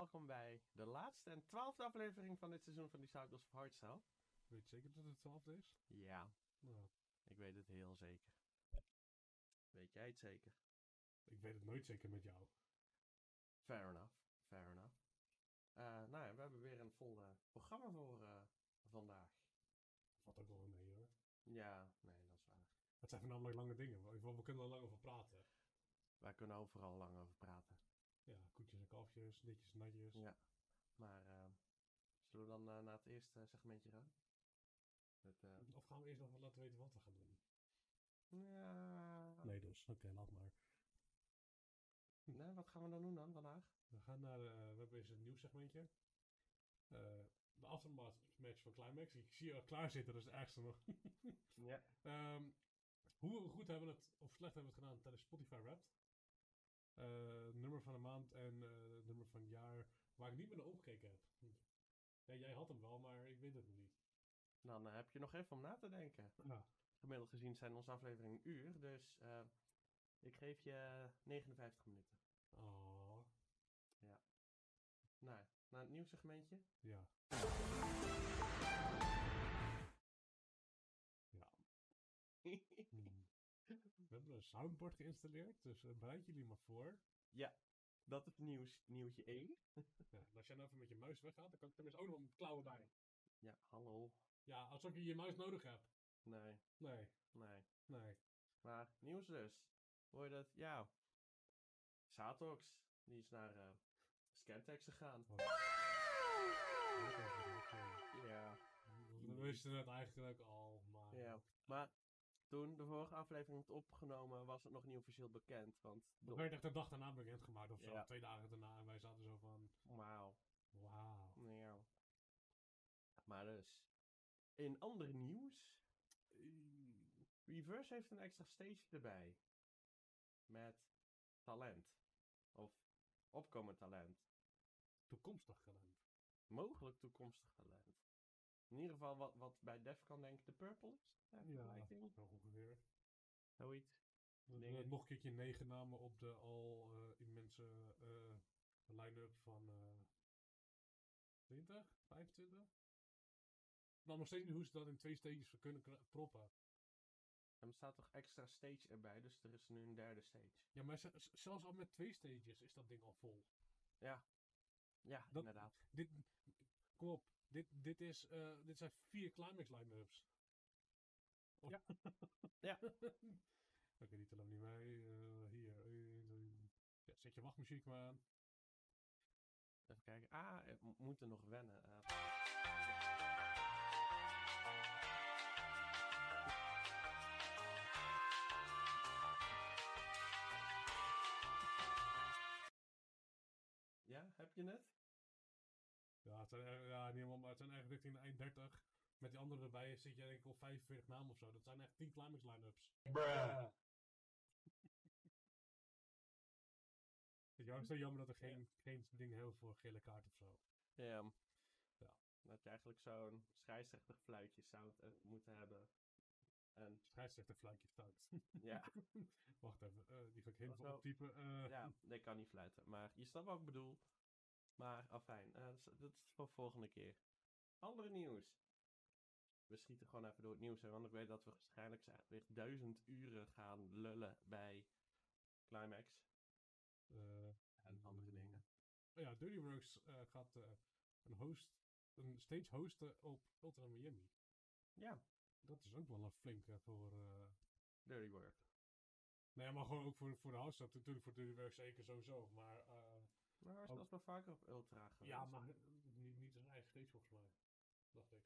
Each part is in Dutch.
welkom bij de laatste en twaalfde aflevering van dit seizoen van Disciples of Hardstyle. Weet je zeker dat het 12 is? Ja, Nou, ik weet het heel zeker. Weet jij het zeker? ik weet het nooit zeker met jou. Fair enough, fair enough. Eh, nou ja, we hebben weer een vol programma voor eh, vandaag. Valt ook wel mee hoor. Ja, nee, dat is waar. Het zijn voornamelijk lange dingen. We, we kunnen er lang over praten. Wij kunnen overal lang over praten. Ja, koetjes en kalfjes, ditjes, natjes. Ja. Maar eh, zullen we dan eh, naar het eerste segmentje gaan? Eh, Of gaan we eerst nog laten weten wat we gaan doen? ja... Nee dus, oké, laat maar. Nee, wat gaan we dan doen dan vandaag? We gaan naar, eh, we hebben eens een nieuw segmentje. Eh, de aftermath match van Climax. Ik zie je al klaar zitten, dat is het ergste nog. Ja. Ehm, hoe goed hebben we het, of slecht hebben we het gedaan tijdens Spotify Wrapped? Eh, nummer van de maand en eh, nummer van het jaar waar ik niet meer naar opgekeken heb. Ja, jij had hem wel, maar ik weet het nog niet. Dan eh, heb je nog even om na te denken. Ja. Gemiddeld gezien zijn onze afleveringen een uur, dus ik geef je 59 minuten. Oh, Nou, naar het nieuw segmentje. ja. We hebben een soundboard geïnstalleerd, dus eh, bereid jullie maar voor. ja, dat is nieuws, nieuwtje 1. Ja, en als jij nou even met je muis weggaat, dan kan ik tenminste ook nog mijn klauwen bij. Ja, hallo. Ja, alsof je je muis nodig hebt. Nee, Nee, nee. nee. Maar nieuws dus. Hoor je dat? Ja. Satox, die is naar eh Scantex gegaan. Oh. Ja. We wisten het eigenlijk al, maar... ja. Maar toen de vorige aflevering werd opgenomen, was het nog niet officieel bekend. Want Dat werd echt de dag daarna bekendgemaakt of zo. Ja. Twee dagen daarna. En wij zaten zo van... Wauw. Wauw. Ja. Maar dus, in ander nieuws, Reverse heeft een extra stage erbij. Met talent. Of opkomend talent. Toekomstig talent. Mogelijk toekomstig talent. In ieder geval wat, wat bij Defcon denk ik de Purple is. Ja, Ja, vergelijking. zo ongeveer. Zoiets. Dingen. nog een keertje negen namen op de al eh, immense eh, line-up van eh 20, 25. Nou, nog steeds niet hoe ze dat in twee stages kunnen proppen. En er staat toch extra stage erbij, dus er is nu een derde stage. Ja, maar zelfs al met twee stages is dat ding al vol. Ja, Dat- inderdaad. Dit, kom op, dit, dit, is, eh, dit zijn vier climax line-ups. Of- Ja. Ja. Oké, die tellen niet mee. Eh, hier. eh, ja, zet je wachtmuziek maar aan. Even kijken. Ah, we moeten nog wennen. Ja, heb je het? Ja, het zijn, er- ja, niet helemaal, maar het zijn echt richting de 31. Met die andere erbij zit je denk ik op 45 namen of zo. Dat zijn echt 10 climax line-ups. Het is zo jammer dat er geen, geen ding heel voor gele kaart of zo. Ja. Ja. Dat je eigenlijk zo'n scheidsrechter fluitje zou eh, moeten hebben. En Scheidsrechter fluitje fout. ja, Wacht even, eh, die ga ik helemaal optypen. eh. ja, nee, kan niet fluiten. Maar je snapt wat ik bedoel. Maar afijn, eh, dat is- dat is voor volgende keer. Andere nieuws. We schieten gewoon even door het nieuws, hè, want ik weet dat we waarschijnlijk weer duizend uren gaan lullen bij Climax Eh, en andere dingen. oh ja, Dirty Works eh, gaat eh, een, host, een stage hosten op Ultra Miami. Ja, Dat is ook wel een flinke voor... eh Dirty Work. Nee, maar gewoon ook voor, voor de house. Natuurlijk voor Dirty Works zeker sowieso. Maar eh, Maar hij is Ook- dat wel vaker op Ultra geweest. ja, maar eh, niet, niet zijn eigen stage volgens mij. Dacht ik.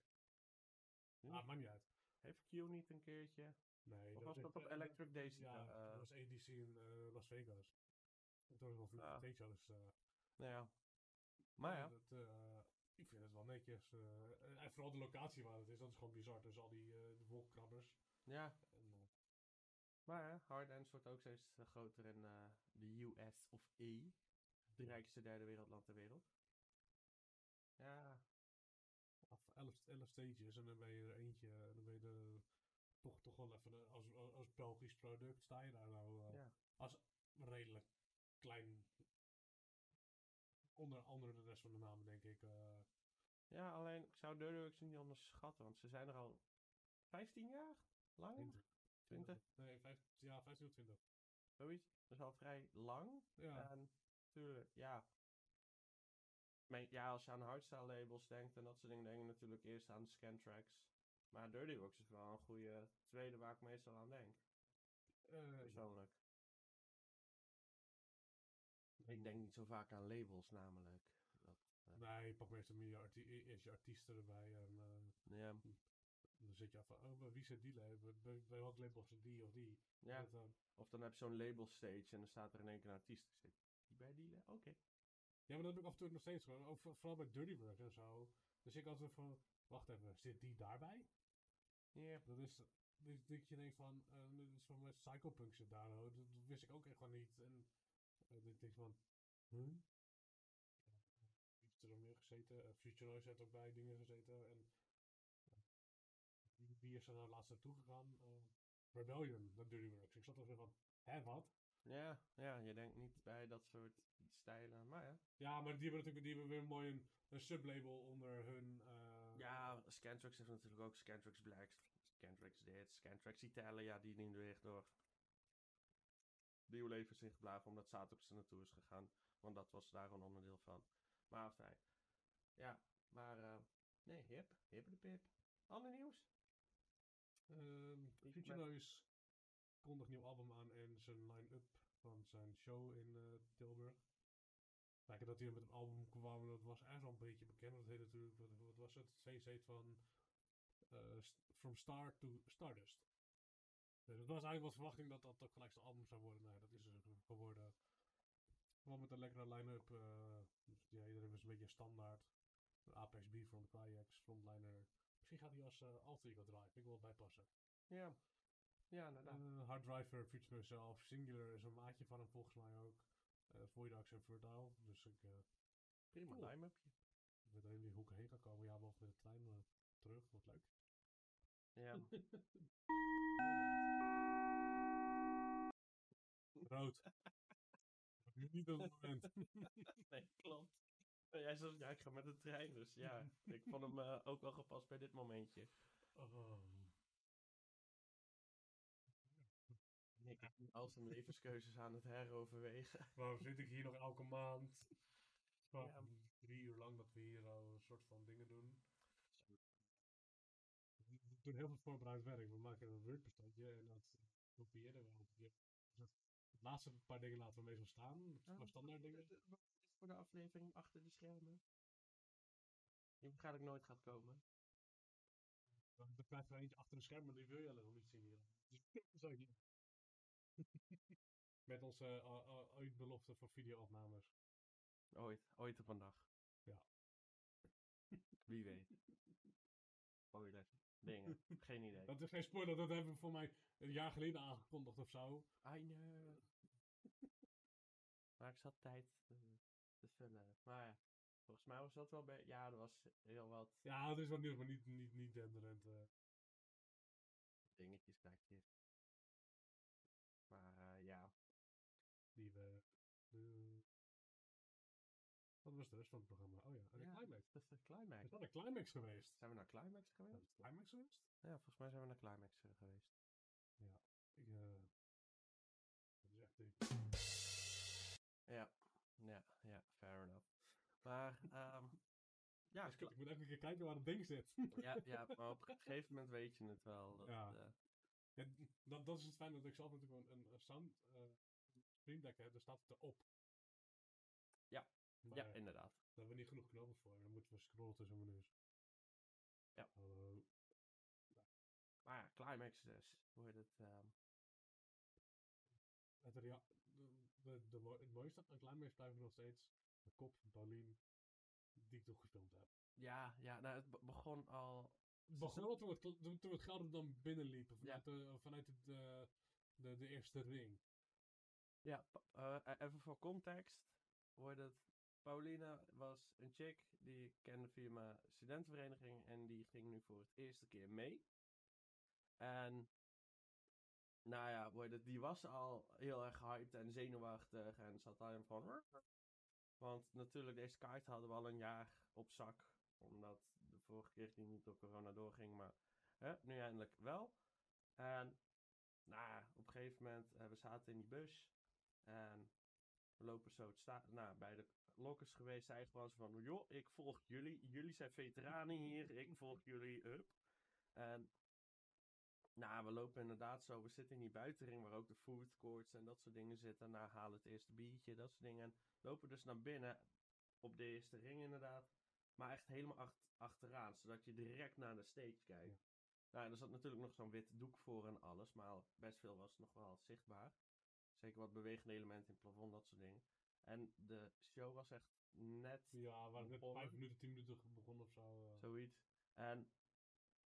Hm. Ah, maakt niet uit. Heeft Q niet een keertje? Nee, Of was dat op eh, Electric Daisy? Ja, eh, dat was ADC in eh, Las Vegas. En toen was het wel Ah. een stage dus... eh, nou ja. Maar ja, Dat, eh, ik vind het wel netjes. eh, en vooral de locatie waar het is, dat is gewoon bizar. Dus al die eh, de wolkenkrabbers. ja. En, Maar ja, Hard Dance wordt ook steeds groter in eh, de US of E. De rijkste derde wereldland ter wereld. Ja, af 11, 11 stages en dan ben je er eentje. En dan ben je er toch, toch wel even eh, als, als, Belgisch product sta je daar nou eh, ja. als redelijk klein onder andere de rest van de namen, denk ik. eh, Ja, alleen ik zou Works niet onderschatten, want ze zijn er al 15 jaar? Langer? 20? Nee, vijf, ja, 15 of 20. Zoiets. Dat is al vrij lang. Ja, En natuurlijk, ja. Maar ja, als je aan hardstyle labels denkt en dat soort dingen, denk je natuurlijk eerst aan Scantrax. Maar Dirty Works is wel een goede tweede waar ik meestal aan denk, eh, persoonlijk. Ik denk niet zo vaak aan labels namelijk. Dat, Nee, je pakt meestal meer je arti- eerst je artiesten erbij en eh, ja, dan zit je af van, oh, wie zit die label? Bij, bij welk label zit die of die? ja. Dat, eh, Of dan heb je zo'n label stage en dan staat er in één keer een artiest. Bij Oké. ja, maar dat heb ik af en toe nog steeds gewoon. Ook voor- vooral bij Dirty Work en zo. Dus ik altijd van, wacht even, zit die daarbij? Ja. Dat is, dat dat je denkt van, eh, dat is van mijn Psychopunk zit daar, dat, dat wist ik ook echt gewoon niet. En uh, ik denk van, huh? Wie heeft er nog meer gezeten? Eh, Future Noise heeft ook bij dingen gezeten. En wie, wie is er nou laatst naartoe gegaan? Rebellion, dat Dirty Works. Ik zat er weer van, hè, wat? Ja, ja, je denkt niet bij dat soort stijlen, maar ja. Ja, maar die hebben natuurlijk die hebben weer mooi een, een sublabel onder hun... eh, Ja, Scantrax heeft natuurlijk ook Scantrax Blacks, Scantrax dit, Scantrax Italia, die niet weer door nieuw levens ingeblaven omdat Satox er naartoe is gegaan. Want dat was daar een onderdeel van. Maar fijn. Ja, maar eh, nee, hip, hip de pip. Ander nieuws? Ehm, Future Noise kondigt nieuw album aan en zijn line-up van zijn show in eh, Tilburg. Kijken dat hij met een album kwam, dat was echt wel een beetje bekend. Dat heet natuurlijk, wat, was het? Heet van eh, From Star to Stardust. Dus het was eigenlijk wat verwachting dat dat ook gelijk zijn album zou worden. Nee, dat is er geworden. Gewoon met een lekkere line-up. eh, dus iedereen was een beetje standaard. Apex B from Quayax, Frontliner. Misschien gaat hij als uh, alter ego drive. Ik wil bijpassen. Ja, ja inderdaad. Uh, Hard Driver, Future. Singular is een maatje van hem volgens mij ook. Uh, Voidax en Fertile. Dus ik, uh, Prima cool. line-upje. ik weet niet hoe ik heen ga komen. Ja, wel met de trein uh, terug. Wordt leuk. Ja. Rood. nu niet op het moment. nee, klopt. Jij zegt, ja, ik ga met de trein, dus ja. ik vond hem eh, ook wel gepast bij dit momentje. Oh. Ik ben al zijn levenskeuzes aan het heroverwegen. Waarom zit ik hier nog elke maand? Gewoon Ja. Drie uur lang dat we hier al een soort van dingen doen. We doen heel veel voorbereid werk. We maken een Word-bestandje en dat kopiëren we elke keer. Dus Het laatste paar dingen laten we meestal staan. Het zijn Oh, standaard dingen. Wat is voor de aflevering achter de schermen? Die waarschijnlijk nooit gaat komen. Dan krijg je er eentje achter de scherm, maar die wil je nog niet zien hier. Dus Met onze uh, uh, uitbelofte voor videoopnames. Ooit, ooit op een dag. Ja. Wie weet. Spoiler. Dingen. Geen idee. Dat is geen spoiler, dat hebben we voor mij een jaar geleden aangekondigd of zo. I know. maar ik zat tijd te, te vullen. Maar ja, volgens mij was dat wel bij. Ja, er was heel wat Ja, het is wel nieuws, maar niet, niet, niet denderend. eh. dingetjes, krakjes. Wat was de rest van het programma? Oh ja, de Ja, climax. Dat is de climax. Is dat een climax geweest? Zijn we naar climax Is geweest? een climax geweest? Ja, volgens mij zijn we naar climax eh, geweest. Ik, eh, dat is echt. Ja, ja, ja, fair enough. Maar, ehm ja, Dus ik moet even een keer kijken waar het ding zit. ja, ja, maar op een gegeven moment weet je het wel. Dat, Ja. eh, Ja, dat, dat is het fijn dat ik zelf natuurlijk een, een sound uh, stream deck heb, daar staat het erop. Ja. Maar ja, inderdaad. daar hebben we niet genoeg knoppen voor. Dan moeten we scrollen tussen menus. Ja. Hallo. Maar ja, climax dus. Hoe heet het? ehm, Het, rea- de, de, de, het mooiste aan climax blijft nog steeds de kop van Paulien die ik toen gefilmd heb. ja, ja, nou, het be- begon al. Het begon al toen het, toen het dan binnenliep. Ja. Vanuit, de, vanuit het, eh, de, de eerste ring. Ja, eh, e- even voor context. Hoe heet het? Paulina was een chick die ik kende via mijn studentenvereniging. En die ging nu voor het eerste keer mee. En. Nou ja, het? die was al heel erg hyped en zenuwachtig. En zat alleen van. Want natuurlijk, deze kaart hadden we al een jaar op zak. Omdat de vorige keer die niet door corona doorging, maar hè, nu eindelijk wel. En nou, op een gegeven moment, eh, we zaten in die bus. En we lopen zo het sta nou, bij de lokkers geweest. Gewoon zo van, joh, ik volg jullie. Jullie zijn veteranen hier. Ik volg jullie. Hup. En nou, we lopen inderdaad zo. We zitten in die buitenring waar ook de food courts en dat soort dingen zitten. Nou, halen het eerste biertje, dat soort dingen. En lopen dus naar binnen. Op de eerste ring inderdaad. Maar echt helemaal ach- achteraan. Zodat je direct naar de stage kijkt. Nou, er zat natuurlijk nog zo'n wit doek voor en alles. Maar best veel was nog wel zichtbaar. Zeker wat bewegende elementen in het plafond, dat soort dingen. En de show was echt net Ja, we waren net begonnen. vijf minuten, tien minuten begonnen of zo. eh. Zoiets. En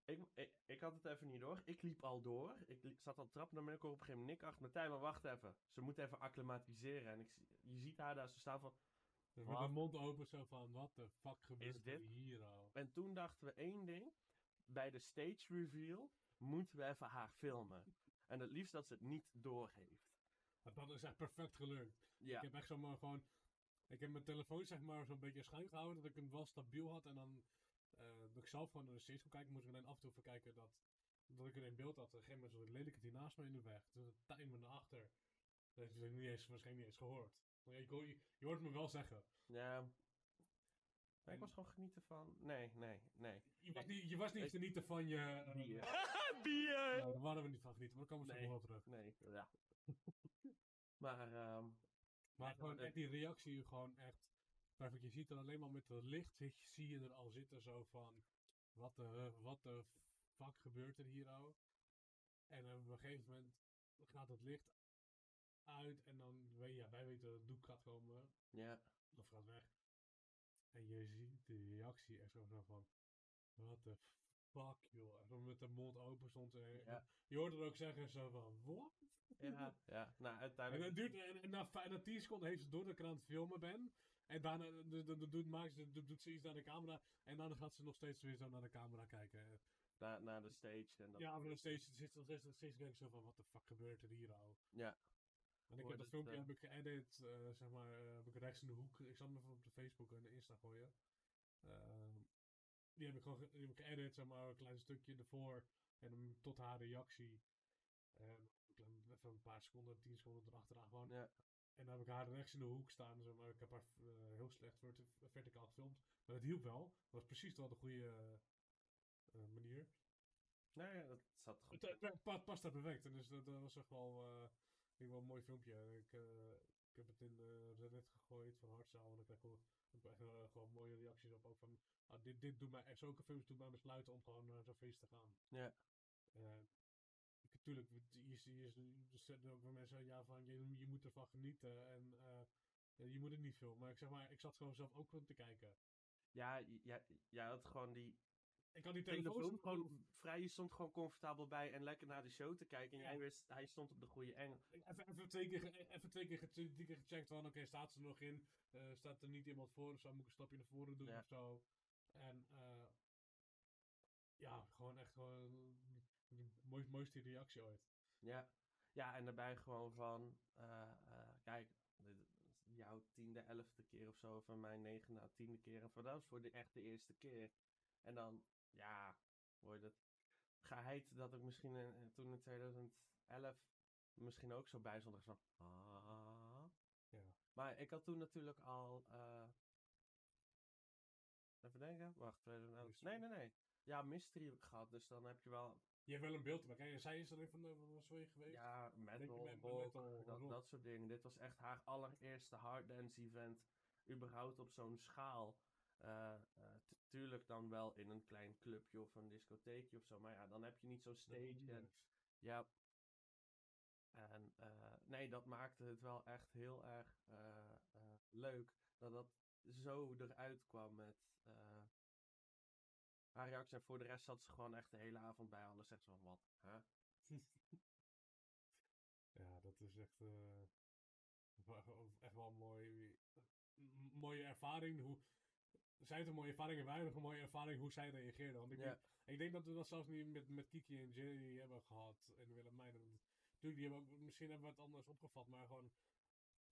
ik, ik, ik had het even niet door. Ik liep al door. Ik zat al trap naar beneden. Ik op een gegeven moment Nick achter me. Tij, maar wacht even. Ze moet even acclimatiseren. En ik, je ziet haar daar zo staan van... Met de mond open zo van, wat de fuck gebeurt Is dit? hier al? En toen dachten we één ding. Bij de stage reveal moeten we even haar filmen. En het liefst dat ze het niet doorheeft. Dat is echt perfect gelukt. Ja, Ik heb echt zomaar gewoon... Ik heb mijn telefoon zeg maar zo'n beetje schuin gehouden, dat ik hem wel stabiel had. En dan, dat ik zelf gewoon naar de stage kon kijken, moest ik alleen af en toe even kijken dat, dat ik er in beeld had. Op een gegeven moment lelijk het hier naast me in de weg. Toen het timer naar achter. Dat heb ik niet eens, waarschijnlijk niet eens gehoord. Maar je, je, je hoort me wel zeggen. ja. Nee, ik was gewoon genieten van... Nee, nee, nee. Je was niet, je was niet genieten van je... eh, Bier. Nou, daar waren we niet van genieten, maar daar komen we Nee. zo wel terug. Nee, ja. maar, ehm Maar gewoon echt die reactie gewoon echt. Je ziet er alleen maar met het licht, zie je er al zitten zo van, wat de, wat de fuck gebeurt er hier nou? En op een gegeven moment gaat het licht uit en dan, weet ja, wij weten dat het doek gaat komen, ja. of gaat weg. En je ziet de reactie echt zo, zo van, wat de fuck joh. En met de mond open stond en Ja. je hoorde er ook zeggen zo van, wat? Ja, ja. Nou, En, uiteindelijk... dat duurt, en, en na, na 10 seconden heeft ze door dat ik aan het filmen ben. En daarna d- d- d- doet, maakt ze, doet, doet ze iets naar de camera. En dan gaat ze nog steeds weer zo naar de camera kijken. naar, naar de stage. En dat, Ja, maar nog steeds zit ze nog steeds, denk ik zo van, wat de fuck gebeurt er hier al? Ja. En ik heb dat filmpje eh, heb ik geëdit, eh, zeg maar, eh, heb ik rechts in de hoek. Ik zal hem even op de Facebook en de Insta gooien. Die heb ik gewoon ge- die heb ik geëdit, zeg maar, een klein stukje ervoor. En hem tot haar reactie. Klein- even een paar seconden, tien seconden erachteraan gewoon. Ja. En dan heb ik haar rechts in de hoek staan. Zeg maar. Ik heb haar eh, heel slecht vert- verticaal gefilmd. Maar dat hielp wel. Dat was precies wel de goede eh, manier. Nee, ja, dat zat goed. Het, het pa- past daar perfect. En dus dat, dat was echt wel, denk wel een mooi filmpje. Ik, ik heb het in de Reddit gegooid van Hartzaal. En ik krijg wel, ik heb echt eh, gewoon mooie reacties op. Ook van, ah, dit, dit doet mij, echt zulke films doen mij besluiten om gewoon naar zo'n feest te gaan. Ja. Eh, ik- tuurlijk, je, je, je, ook mensen ja, van je, je moet ervan genieten. En eh, ja, je moet het niet filmen. Maar ik zeg maar, ik zat gewoon zelf ook te kijken. Ja, ja, jij had gewoon die Ik had die telefoon gewoon vrij. Je stond gewoon comfortabel bij en lekker naar de show te kijken. En Ja. jij wist, hij stond op de goede engel. Even, even twee keer, even twee keer, drie keer gecheckt van, oké, staat ze er nog in? Eh, staat er niet iemand voor of zo? Moet ik een stapje naar voren doen Ja. of zo? En eh, ja, gewoon echt gewoon de mooi, mooiste reactie ooit. Ja. Ja, en daarbij gewoon van, eh, eh, kijk, jouw tiende, elfde keer of zo, van mijn negende tiende keer. En voor dat was voor de echt de eerste keer. En dan, ja, hoor je dat geheid dat ik misschien in, in- toen in 2011 misschien ook zo bij stond. Van, ah. Ja. Maar ik had toen natuurlijk al, eh, even denken, wacht, 2011. Mystery. Nee, nee, nee. Ja, mystery gehad, dus dan heb je wel Je hebt wel een beeld erbij. Kijk, zij is er een van de, was je geweest? Ja, metal, met- rock, dat, dat soort dingen. Dit was echt haar allereerste harddance event. Überhaupt op zo'n schaal. Eh, eh, tu- tuurlijk dan wel in een klein clubje of een discotheekje of zo. Maar ja, dan heb je niet zo'n stage. En, ja. En eh, nee, dat maakte het wel echt heel erg leuk. Dat dat zo eruit kwam met haar reactie. En voor de rest zat ze gewoon echt de hele avond bij alles. Zegt ze van, wat? Huh? Ja, dat is echt, wel- echt wel een mooi, mooie ervaring. Hoe, zij heeft een mooie ervaring en wij hebben een mooie ervaring hoe zij reageerde. Want ik, denk, ik denk dat we dat zelfs niet met, met Kiki en Jerry hebben gehad en Willemijn. Dat- Natuurlijk, die hebben ook, misschien hebben we het anders opgevat, maar gewoon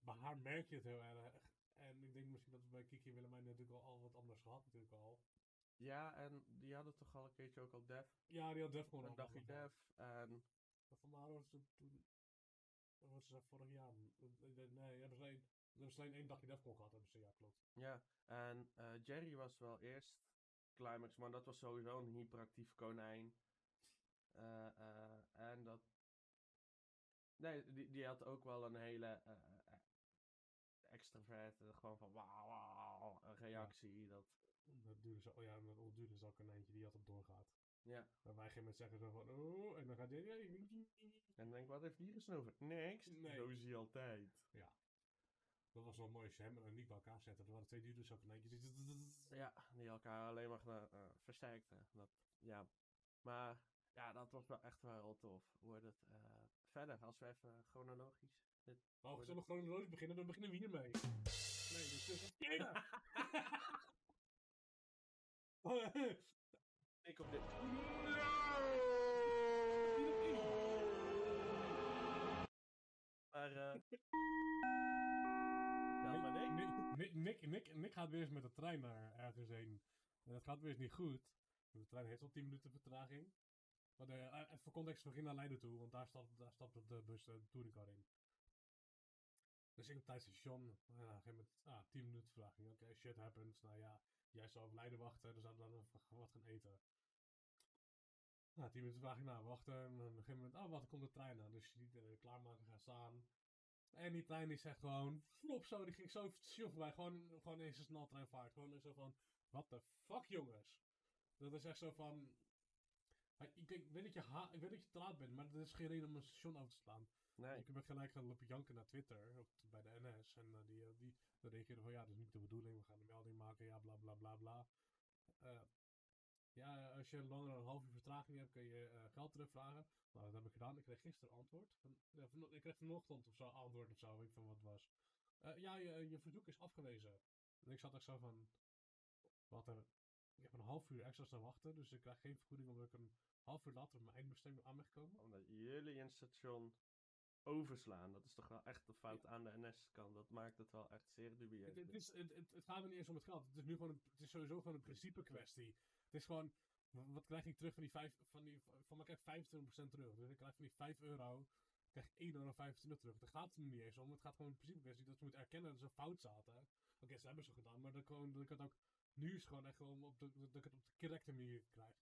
bij haar merk je het heel erg. En ik denk misschien dat we bij Kiki en Willemijn natuurlijk al, al wat anders gehad natuurlijk al. Ja, en die hadden toch al een keertje ook al Def. Ja, die had Def gewoon Een al dagje. Def. En Van was het toen... Was ze vorig jaar? Nee, hebben ze hebben ze alleen één dagje Defcon gehad, hebben ze, ja klopt. ja, en eh, Jerry was wel eerst Climax, maar dat was sowieso een hyperactief konijn. Eh, eh, en dat... Nee, die, die had ook wel een hele extraverte, gewoon van wauw, wauw, een reactie. Dat, Dat duurde zo, oh ja, en dat duurde zo een eentje die altijd doorgaat. ja. Waar wij geen mensen zeggen zo van, oh, en dan gaat hij, En dan denk ik, wat heeft die gesnoven? Niks. Nee. Zo is hij altijd. Dat was wel mooi als je hem en Nick bij elkaar zetten. Er waren twee duurders ook een. Ja, die elkaar alleen maar versterkten. Dat, ja. Maar ja, dat was wel echt wel heel tof. Hoe wordt het? eh, verder, als we even chronologisch. Dit, we zullen chronologisch beginnen, dan beginnen we hiermee. Nee, dus... dus ik op dit. Maar eh maar nee. Nick, Nick, Nick, Nick, Nick gaat weer eens met de trein naar ergens heen. En dat gaat weer eens niet goed. De trein heeft al 10 minuten vertraging. Maar de, eh, even voor context, we gingen naar Leiden toe, want daar stapt, daar stapt de bus de touringcar in. Dus ik op tijd station, ja, geen met, ah, 10 minuten vertraging. Oké, shit happens. Nou ja, jij zou op Leiden wachten, dus dan zouden we dan wat gaan eten. Nou, 10 minuten vertraging, nou wachten. En op een gegeven moment, oh wat, er komt de trein aan. Dus je ziet de klaarmaken gaan staan. En die trein die zegt gewoon, flop zo, die ging zo station voorbij. Gewoon, gewoon in zijn sneltreinvaart. Gewoon zo van, what the fuck jongens. Dat is echt zo van... Ik, weet dat je ha ik weet dat je te laat bent, maar dat is geen reden om een station over te slaan. Nee. Ik ben gelijk gaan lopen janken naar Twitter, op, bij de NS. En eh, die, eh, die, die reageerde van, ja, dat is niet de bedoeling. We gaan een melding maken, ja, bla bla bla bla. Eh, ja, als je langer dan een half uur vertraging hebt, kun je eh, geld terugvragen. Nou, dat heb ik gedaan. Ik kreeg gisteren antwoord. Van, ja, vano- ik kreeg vanochtend of zo antwoord of zo, weet ik van wat het was. Eh, ja, je, je verzoek is afgewezen. En ik zat echt zo van, wat er, ik heb een half uur extra staan wachten, dus ik krijg geen vergoeding omdat ik een half uur later op mijn eindbestemming aan ben gekomen. Omdat jullie een station overslaan. Dat is toch wel echt de fout aan de NS-kant. Dat maakt het wel echt zeer dubieus. Het, het, is, het, het, het gaat er niet eens om het geld. Het is nu gewoon een, het is sowieso gewoon een principe kwestie. Het is gewoon, wa- wat krijg ik terug van die vijf, van die, van mij krijg ik 25% terug. Dus ik krijg van die 5 euro, krijg ik 1,25 euro terug. Daar gaat het nu niet eens om. Het gaat gewoon een principe kwestie dat ze moeten erkennen dat ze fout zaten. Oké, ze hebben ze gedaan, maar dat, gewoon, dat ik het ook, nu is gewoon echt gewoon op de, dat ik het op de correcte manier krijg.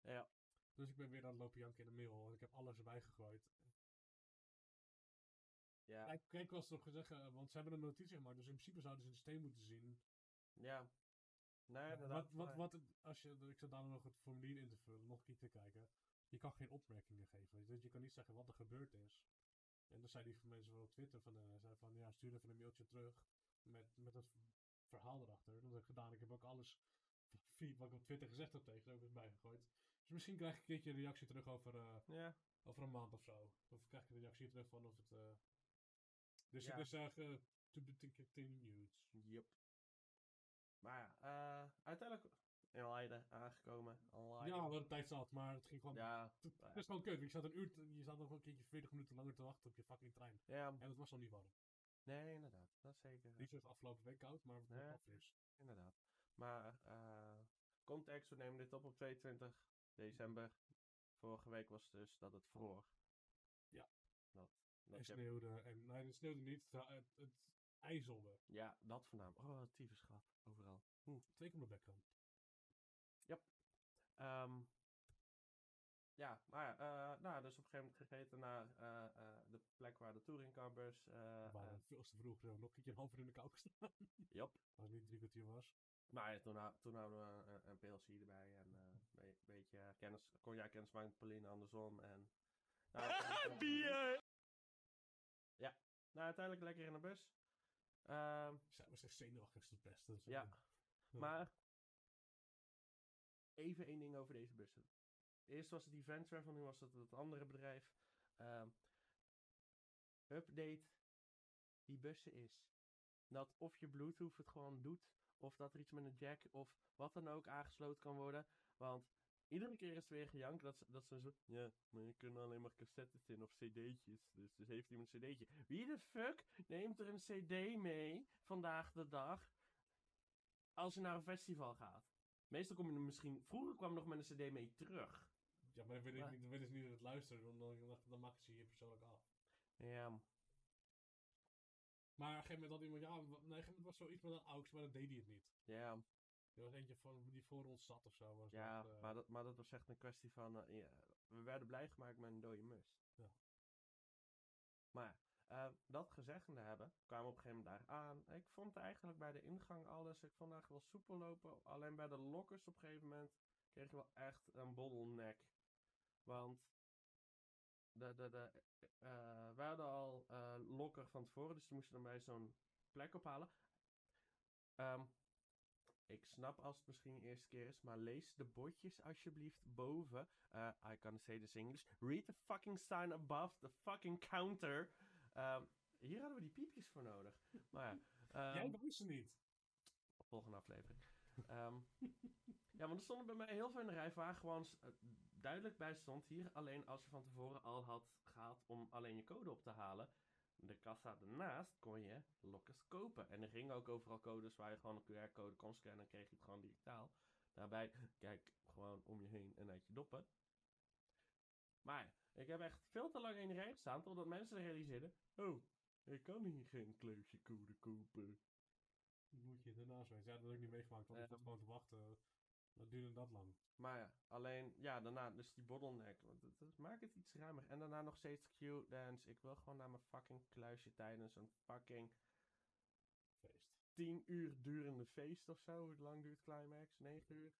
Ja. Dus ik ben weer aan het lopen janken in de mail en ik heb alles erbij gegooid. Ja. Kijk, kijk was nog gezegd, want ze hebben een notitie gemaakt, dus in principe zouden ze in de steen moeten zien. Ja. Nee, wat, wat, wat, als je, ik zat daar nog het formulier in te vullen, nog keer te kijken. Je kan geen opmerkingen geven. je. Dus je kan niet zeggen wat er gebeurd is. En dan zei die van mensen wel op Twitter van, eh, zei van ja, stuur even een mailtje terug met, met het verhaal erachter. Dat heb ik gedaan. Ik heb ook alles wat ik op Twitter gezegd heb tegen ook eens bijgegooid. Dus misschien krijg ik een keertje een reactie terug over, eh, Ja. over een maand of zo. Of krijg ik een reactie terug van of het... eh, dus ik dus zeggen, to be continued. Yep. Maar ja, eh, uiteindelijk in Leiden aangekomen. Leiden. Ja, we hadden tijd zat, maar het ging gewoon Ja. Het het is gewoon kut. Je zat een uur, je zat nog een keertje 40 minuten langer te wachten op je fucking trein. Ja. En het was nog niet warm. Nee, inderdaad. Dat is zeker. Is het afgelopen week koud, maar het Nee. wel fris. Inderdaad. Maar eh context, we nemen dit op op 22 december. Vorige week was dus dat het vroor. Ja. Dat, En dat sneeuwde. En nee, het sneeuwde niet. Het, het, het ijzelde. ja, dat voornamelijk. Oh, tyfus schat. Overal. Twee keer op mijn bek kan. Ehm, ja, maar ja, eh, nou, dus op een gegeven moment gegeten naar eh, de plek waar de touringcarbus. We waren eh, veel te vroeg. Nog een een half uur in de kou gestaan. Jop. Als het niet drie kwartier was. Maar ja, toen, ha- toen hadden we een, een PLC erbij en een be- beetje kennis, kon jij kennis maken met Pauline andersom. En, nou, uiteindelijk- Ja, nou uiteindelijk lekker in de bus. Ehm, Zij was echt zenuwachtig te pesten. Ja. eh, maar even één ding over deze bussen. Eerst was het Event Travel, nu was het het andere bedrijf. Ehm, update die bussen is. Dat of je Bluetooth het gewoon doet, of dat er iets met een jack of wat dan ook aangesloten kan worden. Want iedere keer is het weer gejank dat ze, dat ze zo... Ja, maar je kunt alleen maar cassettes in of cd'tjes. Dus, dus heeft iemand een cd'tje. Wie de fuck neemt er een cd mee vandaag de dag als je naar een festival gaat? Meestal kom je er misschien... Vroeger kwam je nog met een cd mee terug. Ja, maar dan Maar- ze niet, dan willen ze niet dat het luisteren, dan, dan, dan, dan maken ze je persoonlijk af. Ja, Maar op een gegeven moment had iemand, ja, nee, op een gegeven moment was zoiets met een AUX, maar dan deed hij het niet. ja, Er was eentje van die voor ons zat of zo. Was ja. dat, eh, Maar, dat, maar dat was echt een kwestie van... eh, ja, we werden blij gemaakt met een dode mus. Ja. Maar eh, dat gezegde hebben, kwamen we op een gegeven moment daar aan. Ik vond eigenlijk bij de ingang alles, ik vond eigenlijk wel soepel lopen. Alleen bij de lokkers op een gegeven moment kreeg je wel echt een bottleneck. Want de, de, de, we hadden al eh lokker van tevoren, dus die moesten dan bij zo'n plek ophalen. Ehm, ik snap als het misschien de eerste keer is, maar lees de bordjes alsjeblieft boven. Uh, I can't say this English. Read the fucking sign above the fucking counter. Ehm, hier hadden we die piepjes voor nodig. Maar ja, Jij ehm, wist ze niet. volgende aflevering. Ehm, ja, want er stonden bij mij heel veel in de rij waar gewoon eh, duidelijk bij stond. Hier alleen als je van tevoren al had gehad om alleen je code op te halen. De kassa ernaast kon je lokkers kopen. En er gingen ook overal codes waar je gewoon een QR-code kon scannen en kreeg je het gewoon digitaal. Daarbij, kijk gewoon om je heen en uit je doppen. Maar ik heb echt veel te lang in de rij gestaan totdat mensen realiseerden: Oh, ik kan hier geen kleurtje-code kopen. Moet je daarnaast weten. Ja, dat heb ik niet meegemaakt, want ik Ehm. zat gewoon te wachten. Wat duurde dat lang? Maar ja, alleen, ja, daarna dus die bottleneck. Het, het maakt het iets ruimer. En daarna nog steeds Q-dance. Ik wil gewoon naar mijn fucking kluisje tijdens een fucking Feest. 10 uur durende feest of zo. Hoe lang duurt Climax? 9 uur?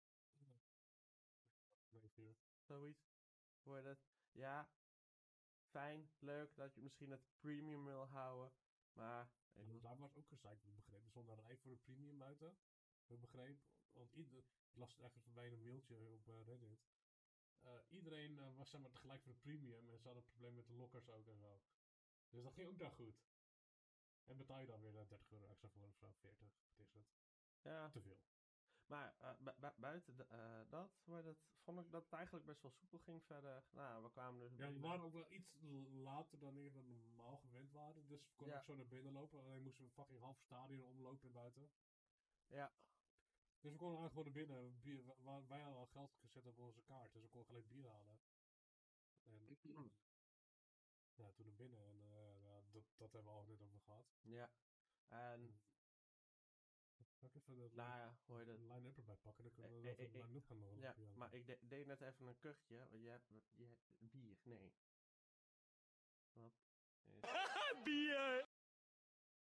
9 uur. Zoiets. Wordt het? Ja, fijn, leuk dat je misschien het premium wil houden. Maar, daar was ook gezeik, ik begreep. Er stond een rij voor de premium buiten. Ik begreep, want ieder, ik las het ergens voorbij in een mailtje op eh, Reddit. Eh, iedereen eh, was zeg maar tegelijk voor de premium en ze hadden een probleem met de lockers ook en zo. Dus dat ging ook daar goed. En betaal je dan weer eh, 30 euro extra voor of zo, 40, wat is het? ja. Te veel. Maar bu- bu- buiten de- dat, wordt het, vond ik dat het eigenlijk best wel soepel ging verder. Nou, we kwamen dus Ja, we waren ook wel iets later dan ik normaal gewend waren. Dus we konden Ja. ook zo naar binnen lopen. Alleen moesten we een fucking half stadion omlopen en buiten. Ja, Dus we konden eigenlijk gewoon naar binnen. Bier, wij hadden al geld gezet op onze kaart. Dus we konden gelijk bier halen. En ja, toen naar binnen. En eh, ja, dat, dat hebben we al net over gehad. ja. En, Zal ik even de nou ja, heet het? line-up erbij pakken? Dan kunnen we even eh, line-up gaan Ja, ja. maar ik de- deed net even een kuchje. want Je hebt, je hebt bier, nee. Wat is... bier!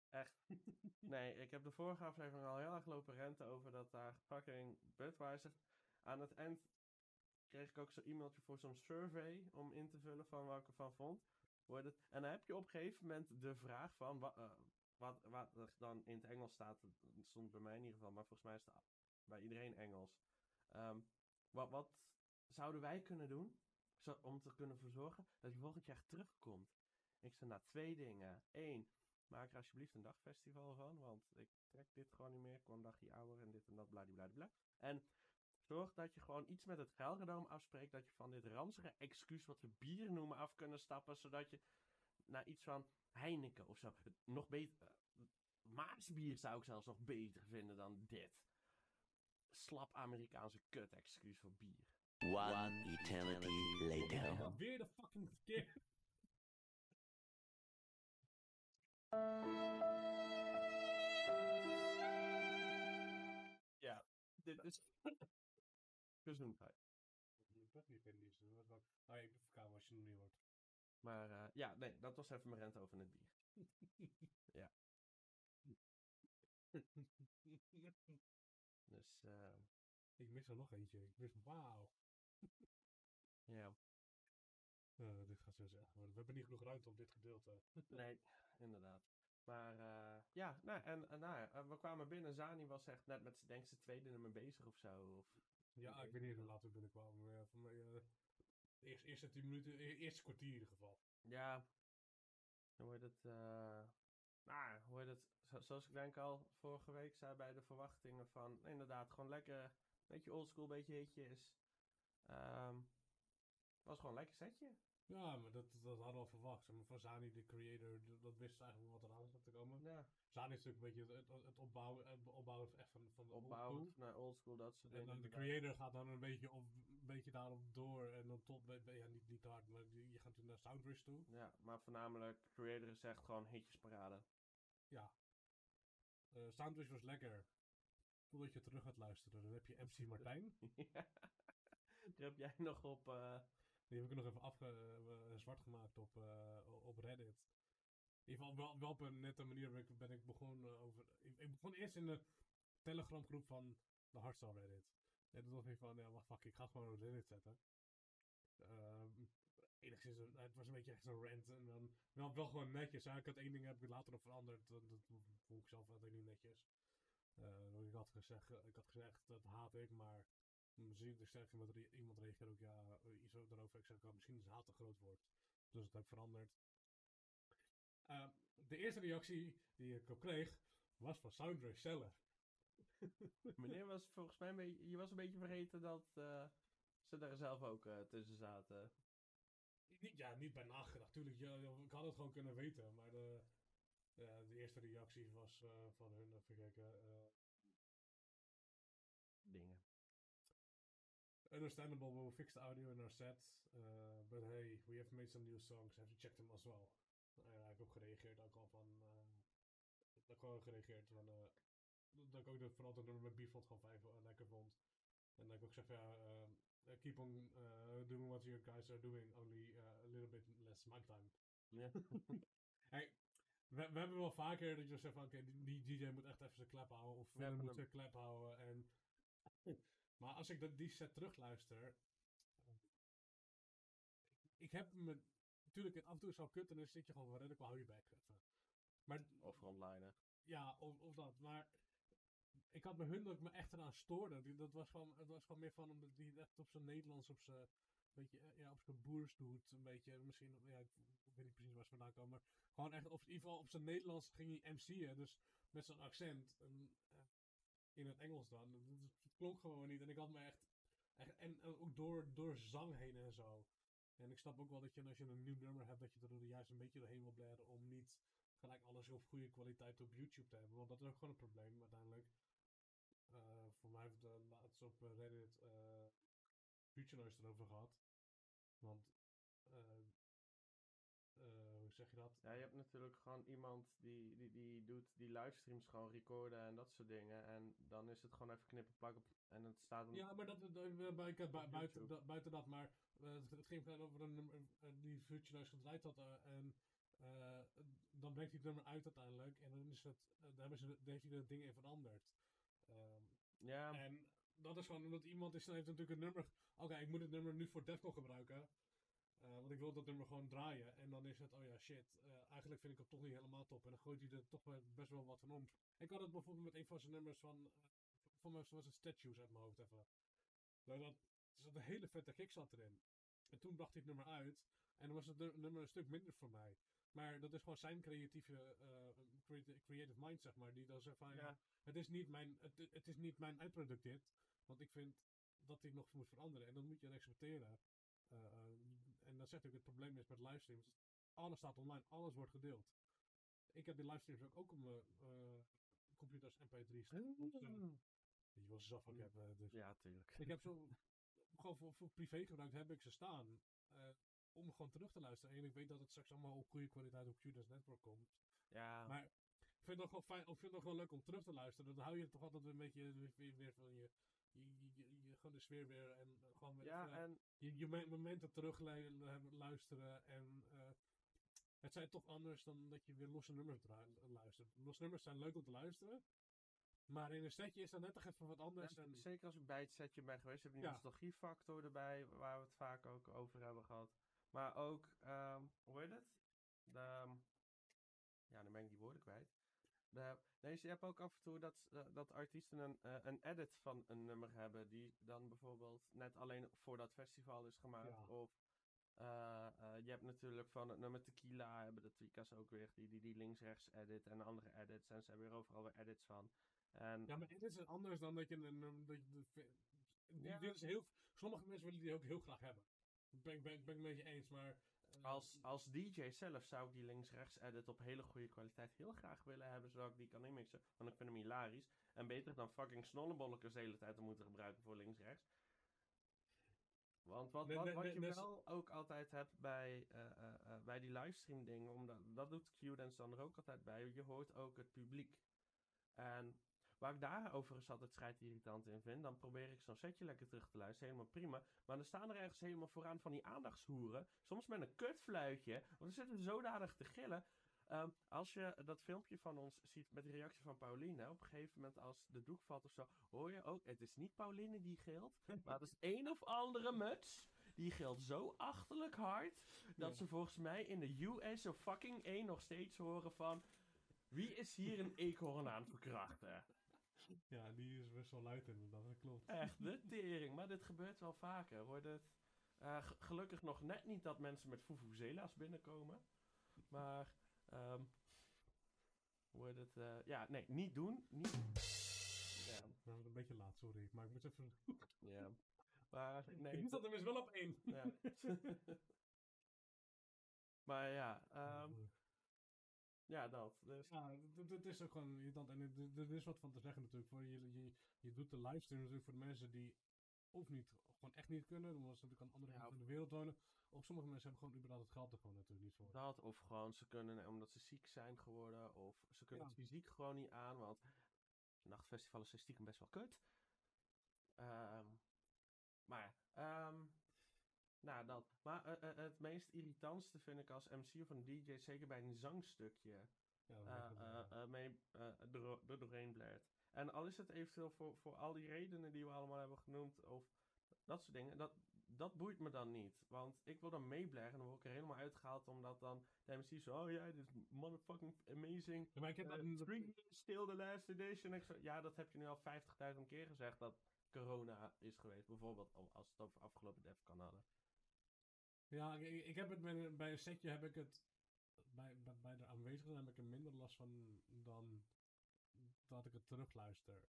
Echt. Nee, ik heb de vorige aflevering al heel erg lopen renten over dat daar fucking Budweiser... Aan het eind kreeg ik ook zo'n e-mailtje voor zo'n survey om in te vullen van wat ik ervan vond. Wordt het, en dan heb je op een gegeven moment de vraag van... Wat, eh, wat, wat er dan in het Engels staat, dat stond bij mij in ieder geval, maar volgens mij is het bij iedereen Engels. Ehm, wat, wat zouden wij kunnen doen zo, om te kunnen verzorgen dat je volgend jaar terugkomt? Ik zei, nou, twee dingen. Eén, maak er alsjeblieft een dagfestival van, want ik trek dit gewoon niet meer. Ik word een dagje ouder en dit en dat, bladibladibla. En zorg dat je gewoon iets met het Gelredome afspreekt, dat je van dit ranzige excuus wat we bier noemen af kunnen stappen, zodat je naar iets van Heineken of zo, het nog beter... eh, Maasbier zou ik zelfs nog beter vinden dan dit. Slap Amerikaanse kut-excuus voor bier. One eternity later. Weer de fucking verkeer. Ja, dit is... Gezondheid. Ik ben niet in die zin. Oh ja, ik ben verkouden als je hem niet hoort. Maar eh, ja, nee, dat was even mijn rent over het bier. Ja. Dus, eh Ik mis er nog eentje. Ik mis, wauw. ja. Eh, dit gaat zo zeggen. We hebben niet genoeg ruimte op dit gedeelte. Nee, inderdaad. Maar eh, ja, nou, en, en nou, eh, we kwamen binnen. Zani was echt net met, denk ik, zijn tweede nummer bezig of zo. Of, Ja, ik weet niet hoe laat we binnenkwamen. Maar ja, mij, eh, de eerste, 10 minuten, e- eerste kwartier in ieder geval. ja, hoe heet het? nou, hoe heet het? Zo- zoals ik denk al vorige week zei bij de verwachtingen van, inderdaad, gewoon lekker, beetje oldschool, beetje hitjes. Ehm was gewoon een lekker setje. Ja, maar dat, dat hadden we al verwacht. Maar, van Zani, de creator, dat wist eigenlijk wat eraan zat te komen. Ja. Zani is natuurlijk een beetje het, het, het opbouwen, het opbouwen echt van, van de old Opbouwend school. naar oldschool, dat soort En dingen. dan de creator gaat dan een beetje, op, een beetje daarop door. En dan tot, ja, niet, niet hard, maar je gaat toen naar Soundwish toe. Ja, maar voornamelijk, creator is echt gewoon hitjes parade. Eh Soundwish was lekker. Voordat je terug gaat luisteren, dan heb je MC Martijn. ja. Die heb jij nog op... eh, Die heb ik nog even afge, eh, zwart gemaakt op, eh, op Reddit. In ieder geval wel, op een nette manier ben ik, ben ik begonnen over... Ik, begon eerst in de Telegram groep van de Hardstyle Reddit. En toen dacht ik van, ja, wacht, fuck, ik ga gewoon op Reddit zetten. Ehm, enigszins, het was een beetje echt zo'n rant. En dan wel, wel gewoon netjes. Ik had één ding heb ik later nog veranderd. Dat, dat vond ik zelf altijd niet netjes. Want ik had gezegd, ik had gezegd, dat haat ik, maar misschien de sterker iemand, re- iemand reageert ook ja, eh, iets daarover. Ik zeg, oh, misschien is haat een groot woord. Dus dat heb ik veranderd. Eh, de eerste reactie die ik op kreeg, was van Soundrush zelf. meneer was volgens mij een beetje... Je was een beetje vergeten dat eh, ze daar zelf ook eh, tussen zaten. Niet, ja, niet bij nagedacht. Tuurlijk, ja, ik had het gewoon kunnen weten. Maar de, de eerste reactie was van hun, even kijken. Dingen. Understandable, we'll fix the audio in our set. Uh, but hey, we have made some new songs. Have you checked them as well? En daar heb ik op gereageerd ook al van. eh dat ik gewoon gereageerd van. eh, dat ik ook de, vooral dat nummer met Bifront gewoon vijf eh, lekker vond. En dat ik ook zeg ja. eh, keep on doing what you guys are doing, only a little bit less mic time. Ja. Hey, we, we hebben wel vaker dat je zegt van oké, die, die DJ moet echt even zijn klep houden. Of Ja, van moet zijn klep houden. En, maar als ik dat, die set terugluister. ik heb me. Natuurlijk, af en toe is het kut en dan zit je gewoon van redelijk, hou je bek even. Maar Of frontliner. ja, of, of dat. Maar ik had bij hun dat ik me echt eraan stoorde. Dat was gewoon, het was gewoon meer van omdat die echt op zijn Nederlands, op zijn, beetje, eh, ja, op zijn boers doet. Een beetje, misschien, ja, ik, ik weet niet precies waar ze vandaan komen. Maar gewoon echt, op, in ieder geval op zijn Nederlands ging hij MC'en. Dus met zijn accent. En, in het Engels dan. Dat klonk gewoon niet. En ik had me echt, echt en, ook door, door zang heen en zo. En ik snap ook wel dat je als je een nieuw nummer hebt, dat je er juist een beetje doorheen wil blaren om niet gelijk alles op goede kwaliteit op YouTube te hebben. Want dat is ook gewoon een probleem uiteindelijk. Eh, voor mij heeft de laatst op Reddit eh Future Noise erover gehad. Want, eh, zeg je dat? Ja, je hebt natuurlijk gewoon iemand die, die, die doet die livestreams gewoon recorden en dat soort dingen. En dan is het gewoon even knippen, plakken en het staat dan... Ja, maar dat, dat- buiten, dat, buiten dat, maar eh, het, ging over een nummer eh, die Noise gedraaid had. eh, en dan brengt hij het nummer uit uiteindelijk. En dan is het, daar hebben ze, daar heeft hij de dingen in veranderd. Ehm, Ja, En dat is gewoon omdat iemand is, dan heeft natuurlijk een nummer. Oké, ik moet het nummer nu voor Defcon gebruiken. Eh, want ik wil dat nummer gewoon draaien. En dan is het, oh ja, shit. eh, eigenlijk vind ik hem toch niet helemaal top. En dan gooit hij er toch best wel wat van om. Ik had het bijvoorbeeld met een van zijn nummers van. eh, voor mij was het Statues uit mijn hoofd even. Nou, dat, er zat een hele vette kick zat erin. En toen bracht hij het nummer uit. En dan was het nu- nummer een stuk minder voor mij. Maar dat is gewoon zijn creatieve, creati- creative mind, zeg maar. Die dan zegt van, ja, Ja. het is niet mijn, het, het is niet mijn eindproduct dit. Want ik vind dat dit nog moet veranderen. En dat moet je respecteren. Eh, eh, en dat zegt ook het probleem is met livestreams. Alles staat online, alles wordt gedeeld. Ik heb die livestreams ook, ook op mijn eh, computers MP3's. staan. Die je wel zaf ook hebben. Dus. ja, tuurlijk. Ik heb zo, gewoon voor, voor privé gebruik heb ik ze staan. eh, om gewoon terug te luisteren. En ik weet dat het straks allemaal op goede kwaliteit op Qdas Network komt. Ja, Maar ik vind het nog wel fijn, of ik vind het nog wel leuk om terug te luisteren. Dan hou je toch altijd een beetje weer, weer, van je- gewoon de sfeer weer en eh, gewoon weer ja even, en je, je me- momenten terug lu- lu- luisteren. En eh, het zijn toch anders dan dat je weer losse nummers luistert. Losse nummers zijn leuk om te luisteren. Maar in een setje is dat net toch even wat anders. en En, zeker als ik bij het setje ben geweest, heb je die Ja. nostalgiefactor erbij, waar we het vaak ook over hebben gehad. Maar ook, ehm, hoe heet het? De, ehm, ja, dan ben ik die woorden kwijt. De, nee, je hebt ook af en toe dat, eh, dat artiesten een, eh, een edit van een nummer hebben, die dan bijvoorbeeld net alleen voor dat festival is gemaakt. Ja. Of eh, je hebt natuurlijk van het nummer Tequila, hebben de Tweakers ook weer, die, die, die links-rechts edit en andere edits. En ze hebben weer overal weer edits van. En ja, maar dit is anders dan dat je een, een- dat je de- die Ja. willen ze heel, sommige mensen willen die ook heel graag hebben. Ben, ik- ben, ik- ben ik met je eens, maar... Als, als DJ zelf zou ik die links-rechts edit op hele goede kwaliteit heel graag willen hebben, zodat ik die kan inmixen. Want ik vind hem hilarisch. En beter dan fucking snollebollekers de hele tijd te moeten gebruiken voor links-rechts. Want wat, wat, wat je wel ook altijd hebt bij, eh, eh, eh, bij die livestream dingen, omdat, dat doet Q-Dance dan er ook altijd bij, je hoort ook het publiek. En waar ik daar overigens altijd schijt irritant in vind, dan probeer ik zo'n setje lekker terug te luisteren, helemaal prima. Maar dan staan er ergens helemaal vooraan van die aandachtshoeren, soms met een kutfluitje, want dan zitten ze zodanig te gillen. Ehm, als je dat filmpje van ons ziet met die reactie van Pauline, op een gegeven moment als de doek valt of zo, hoor je ook, het is niet Pauline die gilt, maar het is een of andere muts. Die gilt zo achterlijk hard, dat Ja. ze volgens mij in de US of fucking 1 nog steeds horen van, wie is hier een eekhoorn aan het verkrachten? Ja, die is best wel luid inderdaad, dat klopt. Echt de tering, maar dit gebeurt wel vaker. Wordt het eh, gelukkig nog net niet dat mensen met fufuzela's binnenkomen. Maar, wordt het, eh, ja, nee, niet doen. Niet. Ja, Nou, een beetje laat, sorry. Maar ik moet even... ja. Maar, nee. ik moest dat tenminste wel op één. ja. maar ja, ehm, ja, dat. Dus, Ja, het is ook gewoon irritant. En er- is wat van te zeggen natuurlijk. Voor je, je, je doet de livestream natuurlijk voor de mensen die of niet, gewoon echt niet kunnen. Omdat ze natuurlijk aan andere Ja, kant van de wereld wonen. Of sommige mensen hebben gewoon überhaupt het geld er gewoon natuurlijk niet voor. Dat, of gewoon ze kunnen omdat ze ziek zijn geworden, of ze kunnen Ja. het fysiek gewoon niet aan, want nachtfestivalen zijn stiekem best wel kut. Ehm, maar ja, ehm, nou dat. Maar eh, eh, het meest irritantste vind ik als MC of een DJ, zeker bij een zangstukje, Ja, eh, mee er doorheen blaert. En al is het eventueel voor, voor al die redenen die we allemaal hebben genoemd, of dat soort dingen, dat, dat boeit me dan niet. Want ik wil dan meeblaren en dan word ik er helemaal uitgehaald, omdat dan de MC zo, oh ja, dit is motherfucking amazing. Ja, maar ik heb Uh, dat- still the last edition. Ik zo, ja, dat heb je nu al 50.000 keer gezegd, dat corona is geweest. Bijvoorbeeld, als we het over afgelopen Defcon hadden. Ja, ik, ik heb het bij, een- bij een setje heb ik het bij, bij, bij de aanwezigen heb ik er minder last van dan dat ik het terugluister.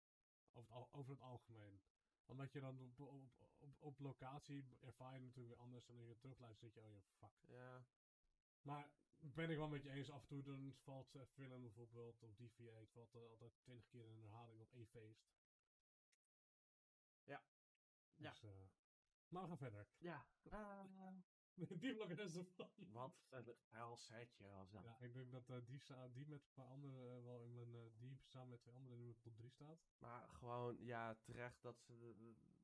Over het, over het algemeen. Omdat je dan op, op, op, op locatie ervaar je natuurlijk weer anders. En als je het terugluistert, zit je, oh ja, fuck. Ja, Maar ben ik wel met je eens, af en toe dan valt uh, film bijvoorbeeld op DVA, het valt eh, altijd twintig keer in herhaling op één feest. Ja. Ja. Dus, eh, maar we gaan verder. ja. Die blok is ervan. wat een hel setje was dat. Ja, ik denk dat eh, die, met een paar anderen eh, wel in mijn, eh, die samen met twee anderen in mijn top 3 staat. Maar gewoon, ja, terecht dat ze... de- de- de-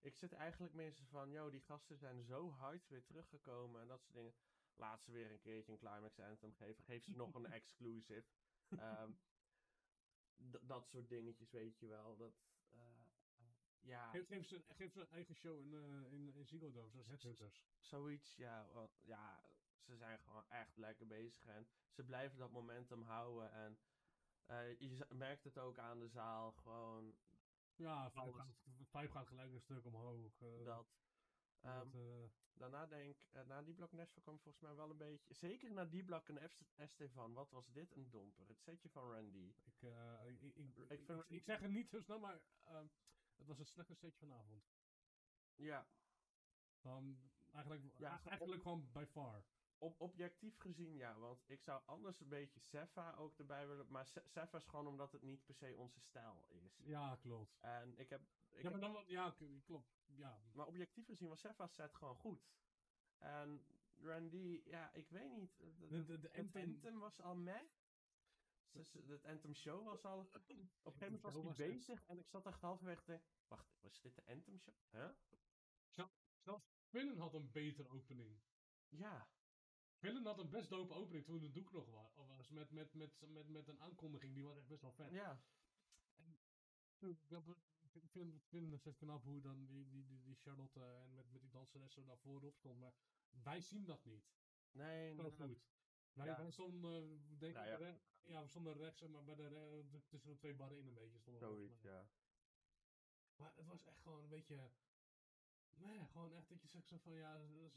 ik zit eigenlijk mensen van, yo, die gasten zijn zo hard weer teruggekomen en dat soort dingen. Laat ze weer een keertje een Climax Anthem geven. Geef ze nog een exclusive. Ehm, dat soort dingetjes, weet je wel. Dat, ja, Geef, geef, ze, geef ze een eigen show in, eh in, in Ziggo Dome, zoiets, ja, wel, ja. Ze zijn gewoon echt lekker bezig en ze blijven dat momentum houden. En eh, je merkt het ook aan de zaal, gewoon Ja, vijf gaat, vijf gaat gelijk een stuk omhoog. eh, dat... ehm, dat, eh, Daarna denk ik, na die blok Nashville kwam volgens mij wel een beetje. Zeker na die blok een Est- Estefan. Wat was dit een domper? Het setje van Randy. ik, ik, ik, ik, zeg het niet zo snel, maar het was het slechtste setje vanavond. Ja, Um, eigenlijk, Ja, eigenlijk gewoon by far. op, objectief gezien ja. Want ik zou anders een beetje Sefa ook erbij willen. Maar Se- Sefa is gewoon omdat het niet per se onze stijl is. Ja, klopt. En ik heb. Ik ja, maar dan, ja, klopt. Ja, maar objectief gezien was Sefa's set gewoon goed. En Randy, ja, ik weet niet. De, de, was al meh. Het Anthem Show was al. Op een gegeven moment was echt- bezig en ik zat echt halverwege te Wacht, was dit de Anthem Show? Huh? Zelfs Villain had een betere opening. Ja, Villain had een best dope opening toen de doek nog wa- was. Met, met, met, met, met een aankondiging, die was echt best wel vet. ja. Ik heb- ik vind, ik vind het knap hoe dan die, die, die, die Charlotte en met, met die danseres zo voorop stond. Maar wij zien dat niet. Nee, inderdaad. goed. Wij, Ja. wij stonden, eh, denk Nou ik, ja. re- ja, we stonden rechts, maar bij de, de- tussen de twee barren in een beetje stonden we Zoiets, ja. Maar het was echt gewoon een beetje. Nee, gewoon echt dat je zegt zo van ja, dat is,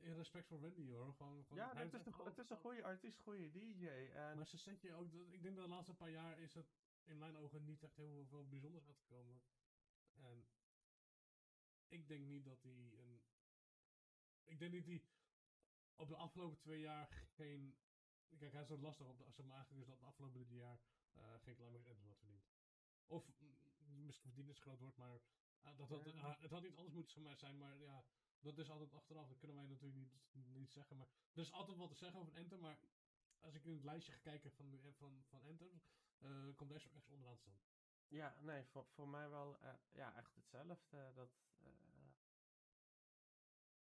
in respect voor Wendy hoor. Gewoon, gewoon, Ja, het is, een, het is een goede artiest, goede DJ. En Maar ze zet je ook, ik denk dat de laatste paar jaar is het in mijn ogen niet echt heel veel bijzonders uitgekomen. En ik denk niet dat hij een... Ik denk niet dat hij op de afgelopen twee jaar geen... Kijk, hij is wat lastig op de, als het maar eigenlijk is dat de afgelopen drie jaar eh, geen Climax Anthem had verdiend. Of mm, misschien verdiend is groot woord, maar eh, dat, dat, eh, het had iets anders moeten zijn, maar ja, dat is altijd achteraf. Dat kunnen wij natuurlijk niet, niet zeggen. Maar er is altijd wat te zeggen over Anthem, maar als ik in het lijstje ga kijken van, de- van, van eh, komt deze echt onderaan te staan. Ja, nee, voor, voor mij wel ja, echt hetzelfde. Dat,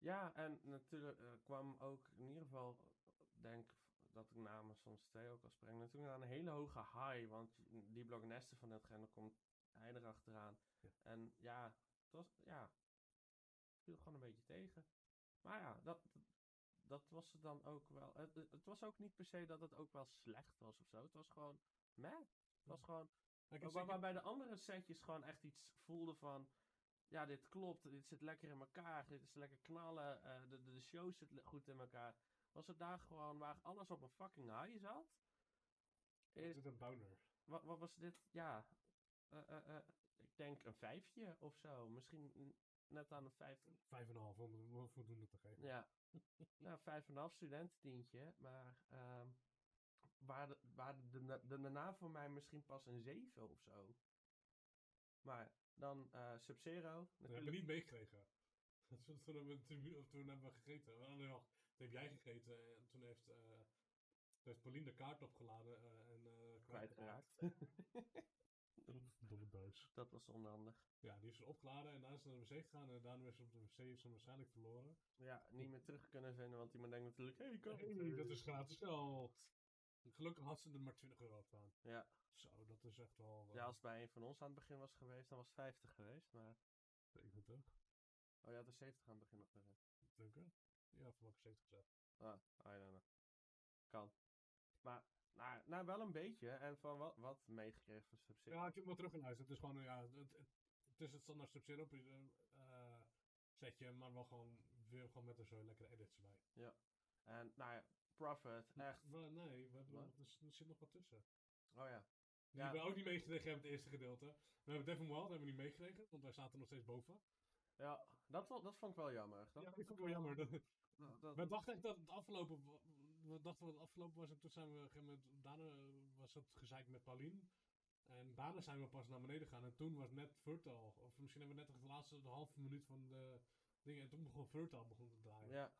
ja, en natuurlijk eh, kwam ook in ieder geval, denk dat ik namen soms twee ook al spreng, natuurlijk aan een hele hoge high, want die blok Nesten van net dan komt hij erachteraan. Ja. En ja, het was, ja, viel gewoon een beetje tegen. Maar ja, dat, dat, dat was het dan ook wel. Het, het was ook niet per se dat het ook wel slecht was of zo. Het was gewoon, meh. Het was gewoon, Waar, zeker- waarbij de andere setjes gewoon echt iets voelden van... Ja, dit klopt, dit zit lekker in elkaar, dit is lekker knallen, eh, de, de, show zit goed in elkaar. Was het daar gewoon waar alles op een fucking high zat? Is, zit een downer. wat, wat was dit? Ja, eh, eh, ik denk een vijfje of zo. Misschien net aan een vijf. Vijf en een half om voldoende te geven. Ja, nou, vijf en een half studentendientje. Maar ehm waar de, waar de, de, de, daarna voor mij misschien pas een zeven of zo. Maar dan eh Sub-Zero. Dat hebben we niet meegekregen. Toen, hebben we, tribune- of toen hebben we gegeten. We hadden nog, toen heb jij gegeten en toen heeft, eh, toen heeft Pauline de kaart opgeladen eh, en eh kwijtgeraakt. Domme buis. dat was onhandig. Ja, die is er opgeladen en daarna is ze naar de wc gegaan en daarna is ze op de wc hem waarschijnlijk verloren. Ja, niet meer terug kunnen vinden, want iemand denkt natuurlijk, hé, hey, kan Hey, dat is gratis geld. Gelukkig had ze er maar 20 euro op staan. Ja. Zo, dat is echt wel... eh, Ja, als het bij een van ons aan het begin was geweest, dan was het 50 geweest. Maar, 70, oh ja, de 70 aan het begin nog geweest. denk ik. Ja, voor welke 70 gezegd. Ah, I don't know. Kan. Maar, nou, nou, wel een beetje. En van wat, wat meegekregen van Sub-Zero. Ja, ik heb hem wel teruggeluisterd. Het is gewoon, ja, het, het, het is het standaard Sub-Zero eh, setje, maar wel gewoon weer gewoon met er zo lekkere edits erbij. En, nou ja, Prophet, echt. Wel, nee, we hebben nog, er, zit nog wat tussen. Oh ja. Die Ja. hebben we ook niet meegekregen hebben, het eerste gedeelte. We hebben Devin Wild hebben we niet meegekregen, want wij zaten nog steeds boven. Ja, dat, dat vond ik wel jammer. Dat ja, ik vond het wel jammer. Dat, dat- dat- we dachten echt dat het afgelopen, we dachten dat het afgelopen was en toen zijn we, moment, daarna was het gezeik met Paulien. En daarna zijn we pas naar beneden gegaan en toen was net Vertal, of misschien hebben we net de laatste de halve minuut van de dingen en toen begon Vertal begon te draaien. ja,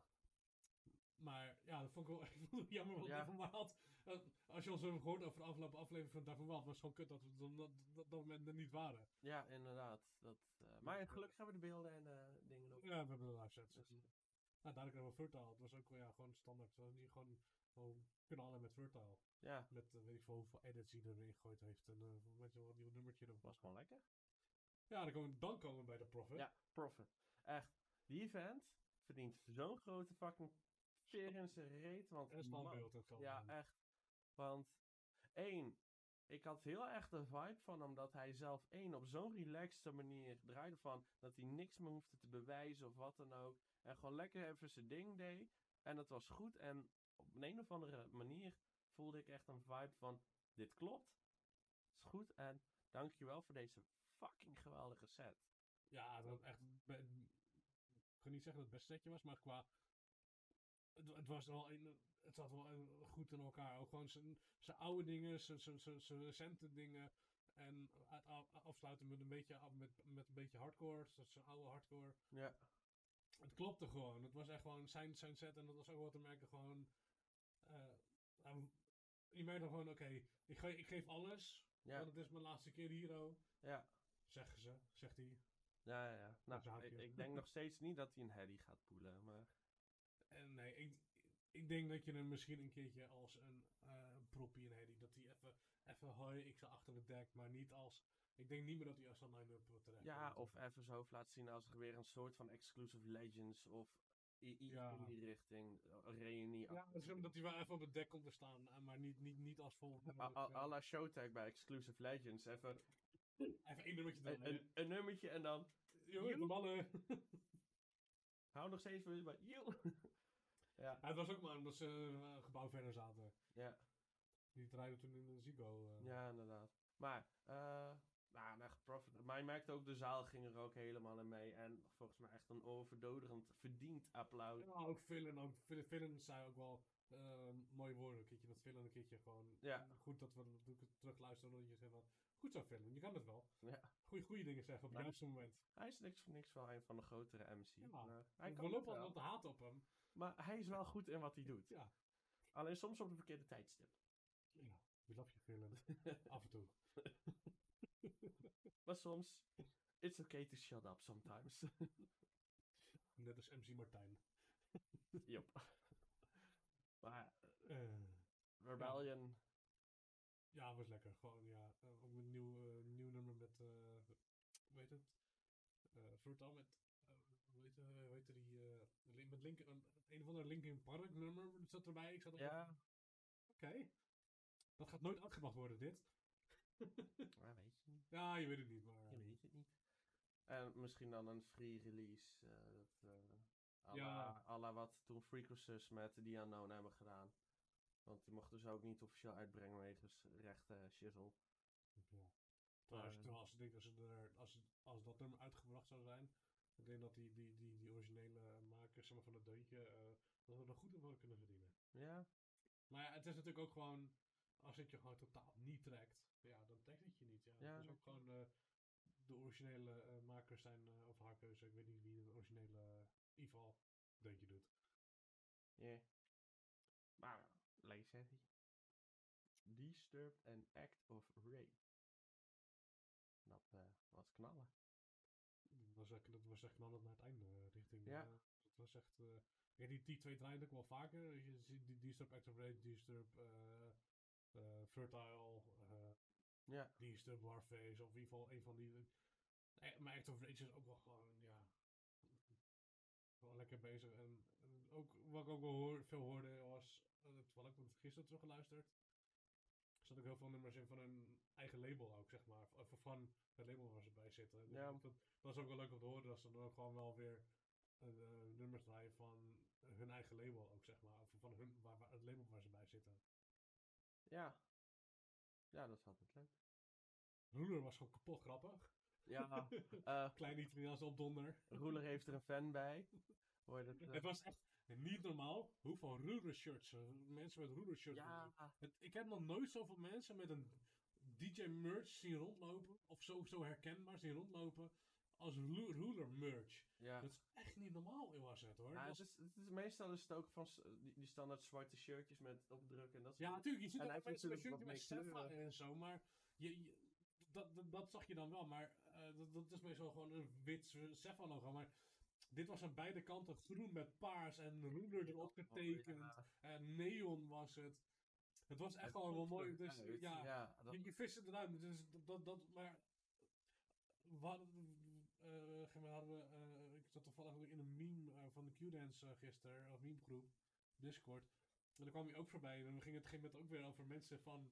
Maar ja, dat vond ik wel echt jammer, want Ja. Wild, eh, als je ons hebben gehoord over de afgelopen aflevering van Wild, was het gewoon kut dat we op dat, dat, dat moment er niet waren. ja, inderdaad. Dat, eh, maar gelukkig hebben we de beelden en eh, dingen op. Ja, we hebben de live sets. Dus, Dus, nou, dadelijk hebben we Vertaal. Het was ook ja, gewoon standaard. Was niet gewoon, gewoon knallen met Vertaal. ja, Met weet ik veel hoeveel edits hij erin gegooid heeft. En weet je wel, een nieuw nummertje erop. was gewoon lekker. Ja, dan komen, dan komen we bij de Prophet. Ja, Prophet. Echt, die event verdient zo'n grote fucking veer in zijn reet. Want En een standbeeld. Ja, echt. Want één, ik had heel erg de vibe van hem dat hij zelf één op zo'n relaxte manier draaide van dat hij niks meer hoefde te bewijzen of wat dan ook. En gewoon lekker even zijn ding deed. En het was goed. En op een, een of andere manier voelde ik echt een vibe van dit klopt. Is goed. En dankjewel voor deze fucking geweldige set. Ja, dat echt. Ik kan niet zeggen dat het best setje was, maar qua. Het, het was wel een, het zat wel goed in elkaar. Ook gewoon zijn zijn oude dingen, zijn- recente dingen. En uit- af- afsluiten met een beetje, met, met een beetje hardcore. dus Zijn oude hardcore. Ja, Het klopte gewoon. Het was echt gewoon zijn, zijn set. En dat was ook wat te merken. Gewoon. eh, je merkte gewoon, oké, ik, ge ik geef alles. ja, Want het is mijn laatste keer hier. ja. Zeggen ze, zegt hij. Ja, ja, ja. Nou, ik, ik denk nog steeds niet dat hij een heady gaat poelen, maar... En nee, ik, ik denk dat je hem misschien een keertje als een eh proppie in Hedy, dat hij even, even hoi, ik sta achter het dek, maar niet als, ik denk niet meer dat hij als een line-up terecht Ja, komt. of even zo laten zien als er weer een soort van exclusive legends of iets Ja. in die richting, een reunie. Ja, dat, hij wel even op het dek komt te staan, eh, maar niet, niet, niet als vol. A- a- à la Showtag bij Exclusive Legends. Even Even één nummertje dan. een, een, een nummertje en dan Jongen, de mannen. hou nog steeds bij you. Ja, het was ook maar omdat ze eh, een gebouw verder zaten. ja, Die draaiden toen in de Zigo. eh. ja, inderdaad. Maar, eh, Nou, en echt profit. Maar je merkt ook, de zaal ging er ook helemaal in mee. En volgens mij echt een overdodigend verdiend applaus. Ja, ook Villain, ook Villain zei ook wel eh, mooie woorden. Een keertje dat Villain een keertje gewoon... Ja. Goed dat we het terugluisteren dat je zegt van... Goed zo Villain, je kan het wel. Ja. Goeie, goede dingen zeggen op het juiste moment. Hij is niks voor niks wel een van de grotere MC's. Ja, maar hij we kan het lopen wel. al te haat op hem. Maar hij is wel goed in wat hij doet. Ja. Alleen soms op de verkeerde tijdstip. Ja, we love je Villain. Af en toe. Maar soms, it's okay to shut up sometimes. Net als MC Martijn. Yup. Maar Eh, Rebellion, ja, was lekker. Gewoon, ja. eh, ook een nieuw, eh, nieuw nummer met, eh hoe heet het? Eh Fruital met, heet, eh, hoe heet die, eh, met Link, een, een of ander Linkin Park nummer zat erbij. Ik zat ja, Oké. Dat gaat nooit uitgebracht worden, dit. maar weet je niet. Ja, je weet het niet, maar... Je weet het niet. En misschien dan een free release. eh dat, eh à Ja. la- à la wat toen Freakasus met The Unknown hebben gedaan. Want die mochten ze ook niet officieel uitbrengen wegens rechten shizzle. Ja. Trouwens, trouwens, ik denk als, ze er, als, als dat nummer uitgebracht zou zijn, ik denk dat die, die, die, die originele makers zeg maar, van het deuntje, eh, dat we er goed hadden kunnen verdienen. Ja, Maar ja, het is natuurlijk ook gewoon, als het je gewoon totaal niet trekt, ja, dan trekt het je niet. Ja. Ja, het is ook gewoon, eh, de originele eh, makers zijn, of keuze, ik weet niet wie de originele uh, Ival deuntje doet. ja. Maar, lees het. Disturbed and Act of Rape. Dat eh, was knallen. Dat was echt, dat was echt knallend naar het einde eh, richting. Ja. eh, dat was echt. eh, ja, die, die twee draaien ook wel vaker. Je ziet die Disturb Active Rate, Disturb Fertile, Ja, Disturb Warface, of in ieder geval een van die. maar Active Rage is ook wel gewoon, ja. Wel lekker bezig. En, en ook wat ik ook wel hoor, veel hoorde was. Terwijl ik het gisteren teruggeluisterd. Er zat ook heel veel nummers in van hun eigen label ook, zeg maar. Of van het label waar ze bij zitten. En Ja. Dat, dat is ook wel leuk om te horen, dat ze dan ook gewoon wel weer eh, eh, nummers draaien van hun eigen label ook, zeg maar. Of van hun, waar, waar- het label waar ze bij zitten. ja. Ja, dat is altijd leuk. Ruler was gewoon kapot grappig. Ja, eh Klein Italiaanse opdonder. Roeler heeft er een fan bij. Hoor je dat? eh? Het was echt niet normaal hoeveel Ruler shirts, eh, mensen met Ruler shirts. ja, Het- ik heb nog nooit zoveel mensen met een DJ merch zien rondlopen. Of zo, zo herkenbaar zien rondlopen. Als Ru- Ruler merch. ja. Dat is echt niet normaal, was het hoor. Ja, Dat het is, het is, meestal is het ook van die, die standaard zwarte shirtjes met opdruk en dat soort ja, natuurlijk. Je ziet ook mensen met natuurlijk shirtje wat met kleuren. en zo. Maar je, je- dat, dat, dat zag je dan wel. Maar eh, dat, dat is meestal gewoon een wit Sefa logo. Maar dit was aan beide kanten groen met paars en Ruler erop getekend. Ja, En neon was het. Het was echt gewoon wel mooi. Dus ja, ja dat, je, je vist het eruit. Dus dat, dat, maar. We gegeven moment hadden we, eh, ik zat toevallig in een meme eh, van de Q-Dance gisteren, of memegroep, Discord. En daar kwam hij ook voorbij. En dan ging het gegeven moment ook weer over mensen van,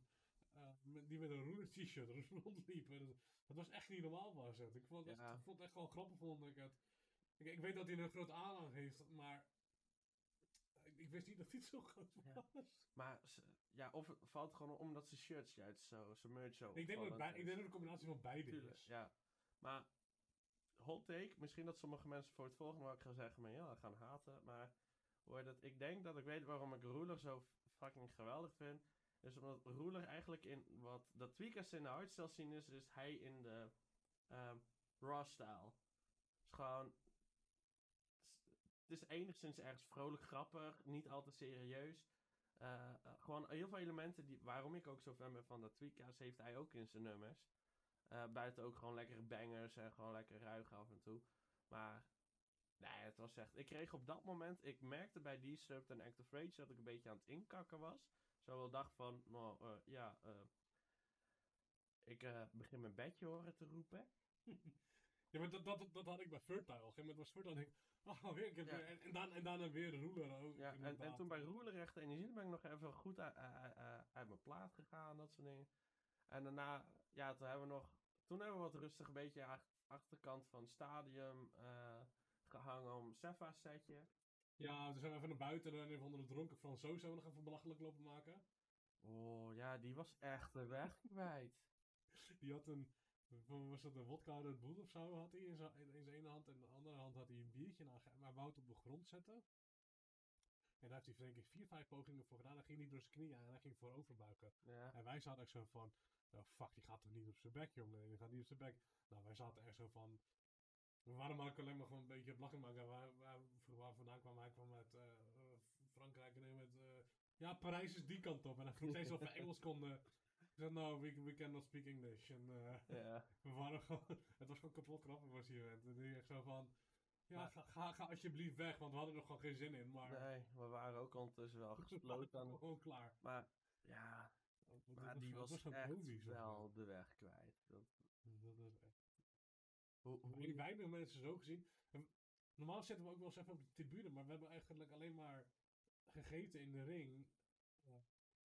met- die met een roeler t-shirt rondliepen. Dat, was echt niet normaal was het. Ik vond, het Ja. vond het echt gewoon grappig vond ik het. Ik, ik weet dat hij een grote aanhang heeft, maar ik, ik wist niet dat hij zo groot Ja. was. maar ze- ja, of het valt gewoon omdat zijn shirts juist zo, zijn merch zo Ik denk, dat bij, ik denk dat een combinatie van beide Tuurlijk, is. ja. Maar, hot take, misschien dat sommige mensen voor het volgende wat ik ga zeggen, maar ja, gaan haten. Maar hoor dat, ik denk dat ik weet waarom ik Ruler zo fucking geweldig vind. Is omdat Ruler eigenlijk in wat dat Tweakers in de hardstyle zien is, is hij in de ehm, raw style. is gewoon, is enigszins ergens vrolijk grappig, niet altijd serieus. Eh, eh, gewoon heel veel elementen die, waarom ik ook zo fan ben van dat Tweakers, heeft hij ook in zijn nummers. Eh, buiten ook gewoon lekkere bangers en gewoon lekker ruig af en toe. Maar, nee, het was echt... Ik kreeg op dat moment... Ik merkte bij Disturbed en Act of Rage dat ik een beetje aan het inkakken was. Zo wel dacht van, nou, ja... ik begin mijn bedje horen te roepen. Ja, maar dat, dat, dat had ik bij Fertile. Op een gegeven was Fertile en ik, oh, weer, ik heb Ja. weer, en, en, daarna, en daarna weer ruler ook. Ja, en, toen bij Roeler Recht Energie ben ik nog even goed uit, uit, mijn plaat gegaan, dat soort dingen. En daarna, ja, toen hebben we nog, toen hebben we wat rustig een beetje ach- achterkant van het stadium eh, gehangen om Sefa setje. Ja, toen zijn we even naar buiten en een van de dronken Fransoos hebben we nog even belachelijk lopen maken. Oh ja, die was echt de weg kwijt. Die had een, Was dat een wodka Red Bull of zo had hij in zijn in zijn ene hand en in de andere hand had hij een biertje en hij maar wou het op de grond zetten. En daar heeft hij denk ik vier, vijf pogingen voor gedaan. Hij ging niet door zijn knieën en hij ging vooroverbuiken. Ja. En wij zaten echt zo van, oh fuck, die gaat toch niet op zijn bek, jongen. Die gaat niet op zijn bek. Nou, wij zaten echt zo van, we waren maar alleen maar gewoon een beetje op lachen maken. Waar, waar, waar vandaan kwam, hij kwam uit eh, eh, Frankrijk en hij met, eh, ja, Parijs is die kant op. En hij vroeg steeds of we Engels konden. Ik zei, no, we, we cannot speak English. En eh, Ja. we waren gewoon, het was gewoon kapot grappig was hier. En toen echt zo van, ja, Maar- ga, ga, ga alsjeblieft weg, want we hadden er gewoon geen zin in. Maar Nee, we waren ook ondertussen wel gesloten aan het... gewoon klaar. Maar ja, maar die was echt wel de weg kwijt. Dat, Dat is echt hoe, hoe, weinig mensen zo gezien. En normaal zitten we ook wel eens even op de tribune, maar we hebben eigenlijk alleen maar gegeten in de ring.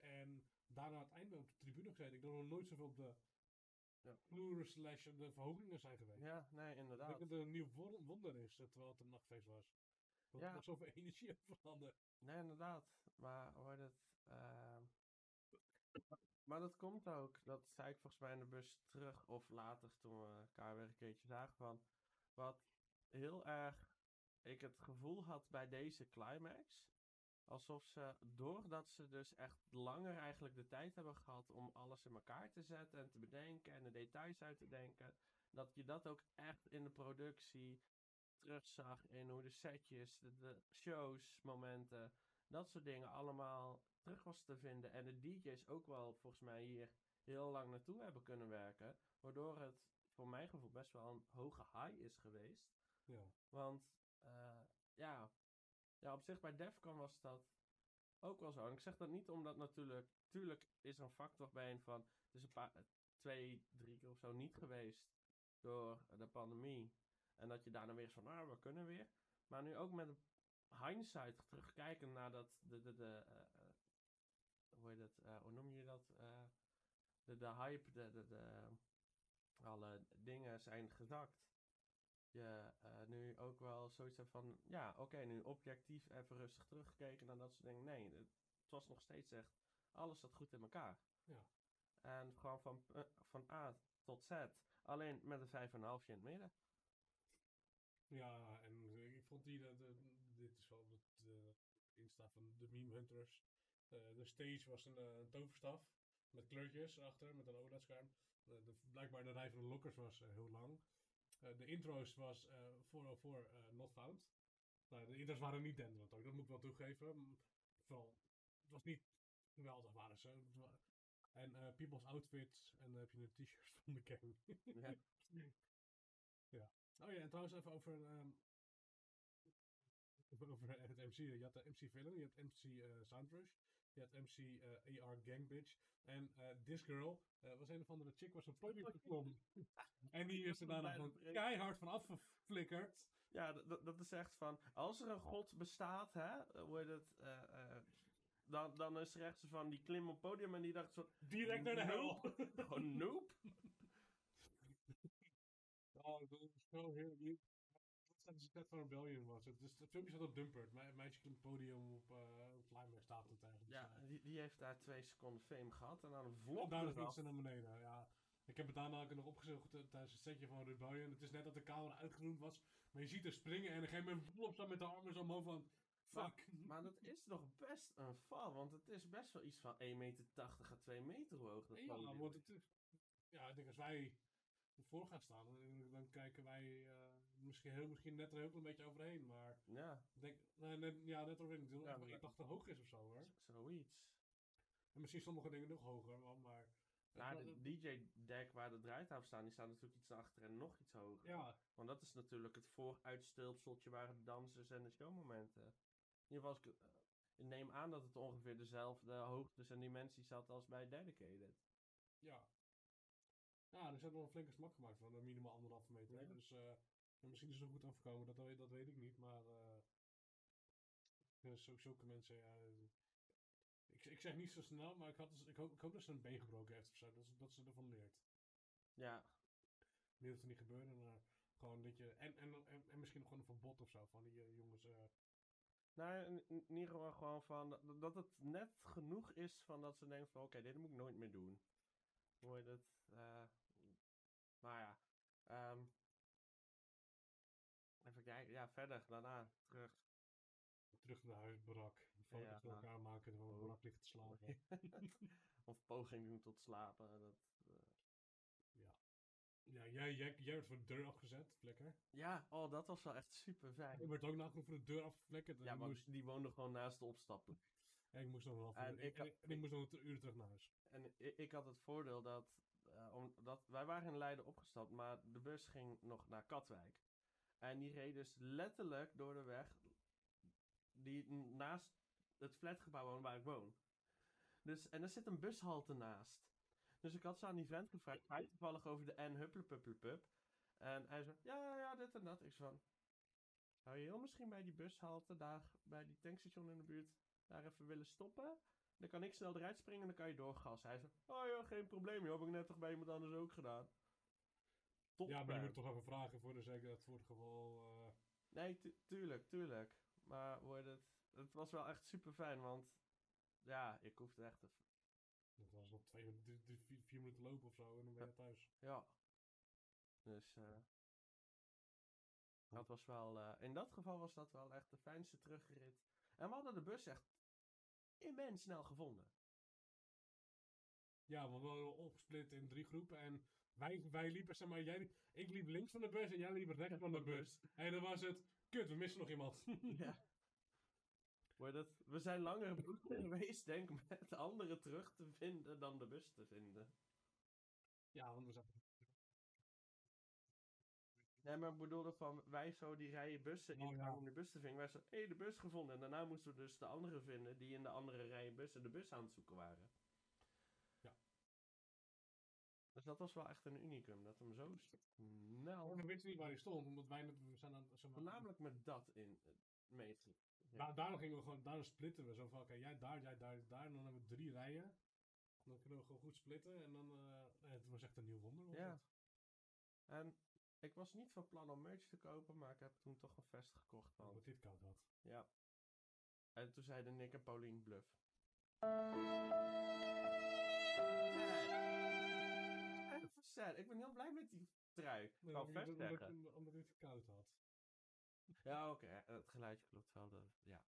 En daarna het einde op de tribune gezeten. Ik denk dat we nooit zoveel op de Ja. vloer slash de verhogingen zijn geweest. ja, nee, Ik denk inderdaad. dat het een nieuw wo- wonder is, eh, terwijl het een nachtfeest was. Dat Ja. nog zoveel energie over hadden. Nee, inderdaad. Maar het. ehm, maar dat komt ook. Dat zei ik volgens mij in de bus terug of later toen we elkaar weer een keertje zagen. Van wat heel erg ik het gevoel had bij deze climax. Alsof ze, doordat ze dus echt langer eigenlijk de tijd hebben gehad om alles in elkaar te zetten en te bedenken en de details uit te denken, dat je dat ook echt in de productie terugzag in hoe de setjes, de, de shows, momenten, dat soort dingen allemaal terug was te vinden. En de DJ's ook wel volgens mij hier heel lang naartoe hebben kunnen werken, waardoor het voor mijn gevoel best wel een hoge high is geweest. Ja. Want eh, ja, ja, op zich bij Defcon was dat ook wel zo. En ik zeg dat niet omdat natuurlijk, tuurlijk is er een factor bij een van, is een paar, twee, drie keer of zo niet geweest door de pandemie. En dat je daarna weer is van, ah, we kunnen weer. Maar nu ook met hindsight terugkijken naar dat, de, de, de, eh, eh, hoe heet het, eh, hoe noem je dat? De, de hype, de, de, de, alle dingen zijn gezakt je eh, nu ook wel zoiets hebt van, ja, oké, nu objectief even rustig teruggekeken naar dat soort dingen. Nee, het, het was nog steeds echt, alles zat goed in elkaar. Ja. En gewoon van, eh, van A tot Z, alleen met een 5,5 in het midden. Ja, en ik vond die, dat dit is wel het eh, Insta van de Meme Hunters. De stage was een, een toverstaf met kleurtjes erachter, met een OLED-scherm. Blijkbaar de rij van de lokkers was heel lang. Eh, de intro's was eh 404 eh, Not Found. Nou, de intro's waren niet denderend ook, dat moet ik wel toegeven. Vooral, het was niet geweldig waren ze. En eh, People's Outfits, en dan heb je een t-shirt van de gang. Ja. ja. Oh ja, en trouwens even over, ehm, over het MC. Je had de MC Villain, je had MC eh, Soundrush, je had MC eh, AR Gang Bitch. En eh This Girl eh, was een of andere chick, was op het podium geklommen. en die is er daarna gewoon keihard van afgeflikkerd. Ja, dat is echt van, als er een god bestaat, hè, hoe heet het, eh, eh, dan, dan is er echt zo van, die klim op het podium en die dacht zo, Direct naar de hel. gewoon nope. Oh, dat is zo heel Dat is net van Rebellion was het. Dus het filmpje staat op Dumpert. Me meisje op het podium op, uh, staat het eigenlijk. Ja, Dus, eh, die, die heeft daar twee seconden fame gehad en dan vlog daar is niets naar beneden, ja. Ik heb het daarna ook nog opgezocht eh, tijdens het setje van Rebellion. Het is net dat de camera uitgenoemd was. Maar je ziet er springen en op een gegeven moment staan met de armen zo omhoog van... Fuck. Maar dat is nog best een val, want het is best wel iets van 1,80 meter à 2 meter hoog. Dat ja, want het. Ja, ik denk als wij ervoor gaan staan, dan, dan kijken wij misschien, heel, misschien net er heel klein beetje overheen. Maar Ja, ik denk, nee, net, ja, net overheen. Ik denk Ja, dat maar- het 1,80 hoog is of zo hoor. zoiets. En misschien sommige dingen nog hoger, maar... Nou, dat- de DJ-deck waar de draaitafel staan, die staan natuurlijk iets naar achter en nog iets hoger. ja, Want dat is natuurlijk het vooruitstulpseltje waar de dansers en de showmomenten. In ieder geval, ik, eh, ik neem aan dat het ongeveer dezelfde hoogtes en dimensies had als bij Dedicated. Ja. Ja, er is wel een flinke smak gemaakt van een minimaal anderhalve meter. Ja. Dus eh, en misschien is het goed afgekomen, dat, weet- dat weet ik niet. Maar zo, zulke mensen, ja. Ik, ik zeg niet zo snel, maar ik, had, dus- ik, hoop, ik hoop dat ze een been gebroken heeft of zo. Dat, ze- dat ze ervan leert. Ja, Niet dat het niet gebeuren, maar gewoon dat je. En, en, en, en misschien nog gewoon een verbod of zo van die eh, jongens. eh, nou, in, ieder geval gewoon van dat, dat het net genoeg is van dat ze denken van oké, dit moet ik nooit meer doen. Hoe heet het? eh, Maar ja, ehm. Ja, verder, daarna terug. Terug naar huis, barak. Foto's Ja. door elkaar maken van Oh. een barak ligt te slapen. of poging doen tot slapen. Dat, eh. Ja, jij, jij, jij werd voor de deur afgezet, lekker. Ja, oh, dat was wel echt super Ik fijn. werd ook nagenoeg voor de deur afgeflikkerd. en Ja, ik moest, die woonde gewoon naast de opstappen. en ik moest nog wel En ik had- ik, en ik moest nog een uur terug naar huis. En ik, ik had het voordeel dat, eh, omdat wij waren in Leiden opgestapt, maar de bus ging nog naar Katwijk. En die reed dus letterlijk door de weg die naast het flatgebouw woont waar ik woon. Dus, en er zit een bushalte naast. Dus ik had zo aan die vent gevraagd, toevallig over de N hupplepuppepup. En hij zei, ja, ja, dit en dat. Ik zei van, zou je heel misschien bij die bushalte, daar bij die tankstation in de buurt, daar even willen stoppen? Dan kan ik snel eruit springen en dan kan je doorgassen. Hij zei, oh ja, geen probleem joh, heb ik net toch bij iemand anders ook gedaan. Top, Ja, maar je moet toch even vragen voor de zekerheid, voor het geval... eh, Nee, tu- tuurlijk, tuurlijk. Maar wordt het, het was wel echt super fijn, want ja, ik hoefde echt even, Het was nog twee, drie, drie, vier, vier minuten lopen of zo en dan ben je thuis. ja. Dus, eh dat was wel, eh, in dat geval was dat wel echt de fijnste terugrit. En we hadden de bus echt immens snel gevonden. Ja, we waren opgesplit in drie groepen en wij, wij liepen, zeg maar, jij, ik liep links van de bus en jij liep rechts van de bus. En dan was het, kut, we missen nog iemand. Ja. We zijn langer geweest, denk ik, met anderen terug te vinden dan de bus te vinden. ja, want we zaten... Nee, maar ik bedoelde van, wij zo die rijen bussen in Oh, ja. om de bus te vinden. Wij zo, hé, hey, de bus gevonden. En daarna moesten we dus de anderen vinden die in de andere rijen bussen de bus aan het zoeken waren. Ja. Dus dat was wel echt een unicum, dat hem zo snel... We wisten niet waar hij stond, omdat wij we zijn aan, zeg maar, Voornamelijk met dat in uh, meeting. Da daarom gingen we gewoon, daarom splitten we. Zo van, oké, jij daar, jij daar, daar. En dan hebben we drie rijen. Dan kunnen we gewoon goed splitten. En dan, eh, het was echt een nieuw wonder. Ja. En ik was niet van plan om merch te kopen, maar ik heb toen toch een vest gekocht. Want Omdat dit koud had. Ja. En toen zeiden Nick en Paulien bluff. Ik ben heel blij met die trui. Ik kan omdat- zeggen. omdat- dit koud had. Ja, oké. Het geluidje klopt wel. De, ja.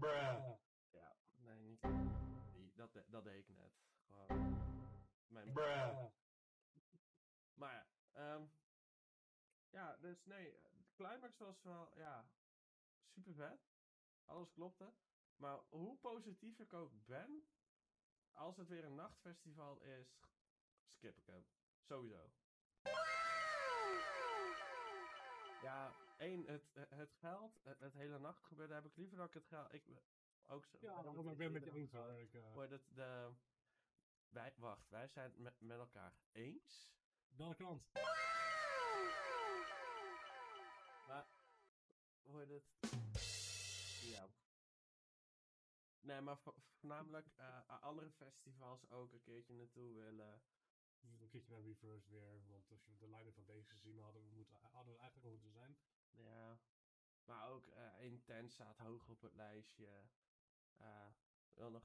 Ja. ja. Nee, niet. Die, dat, de- dat deed ik net. Gewoon. Mijn Ja. Maar ja, ehm, ja, dus nee, de climax was wel, ja, super vet. Alles klopte. Maar hoe positief ik ook ben, als het weer een nachtfestival is, skip ik hem. Sowieso. Ja, één, het, het geld, het, het hele nachtgebeuren heb ik liever dan ik het geld. Ik, ook zo. Ja, daarom heb ik ben met je eens hoor. Ik, eh, Wordt het de, wij, wacht, wij zijn het met, met elkaar eens. Welke kant? Maar wordt het. Ja. Nee, maar vo- voornamelijk eh, andere festivals ook een keertje naartoe willen. Een keertje naar Reverse weer. Want als je de leider van deze gezien hadden, we moeten, hadden we eigenlijk al moeten zijn. Ja. Maar ook Intens staat hoog op het lijstje. Eh wel nog.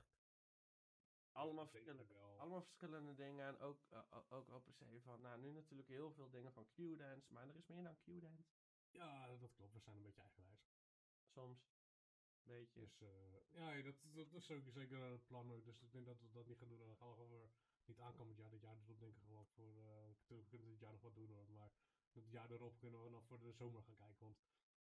Allemaal verschillende, wel. allemaal verschillende dingen. En ook, eh, ook op per se van. Nou, nu natuurlijk heel veel dingen van Q-dance. Maar er is meer dan Q-dance. Ja, dat klopt. We zijn een beetje eigenwijs. Soms. Beetje. Dus ja, dat, dat is ook zeker het plan. ook. Dus ik denk dat we dat niet gaan doen. Dan gaan we gewoon niet aankomend jaar. Dit jaar erop denk ik gewoon voor... eh, we kunnen dit jaar nog wat doen hoor. Maar het jaar erop kunnen we nog voor de zomer gaan kijken. Want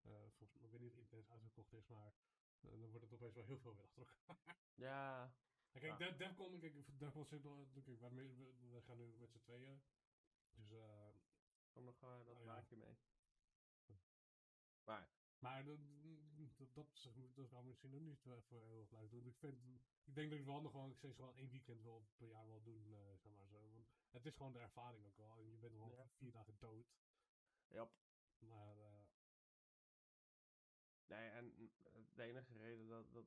eh volgens mij, ik weet niet of Intens uitverkocht is. Maar eh, dan wordt het opeens wel heel veel weer achter elkaar. Ja. Kijk, Ja. Defcon, kijk, Defcon zit nog, kijk, wij, we, we gaan nu met z'n tweeën. Dus, eh, Kom nog eh, dat Oh, ja. maakje mee. Maar. maar dat, dat, dat, dat gaan we misschien ook niet eh, voor heel blijven doen. Ik, vind, ik denk dat ik wel nog gewoon steeds wel één weekend wel per jaar wel doen, eh, zeg maar zo. Want het is gewoon de ervaring ook wel. En je bent Ja. vier dagen dood. Ja. Maar eh, Nee, en mm, de enige reden dat, dat,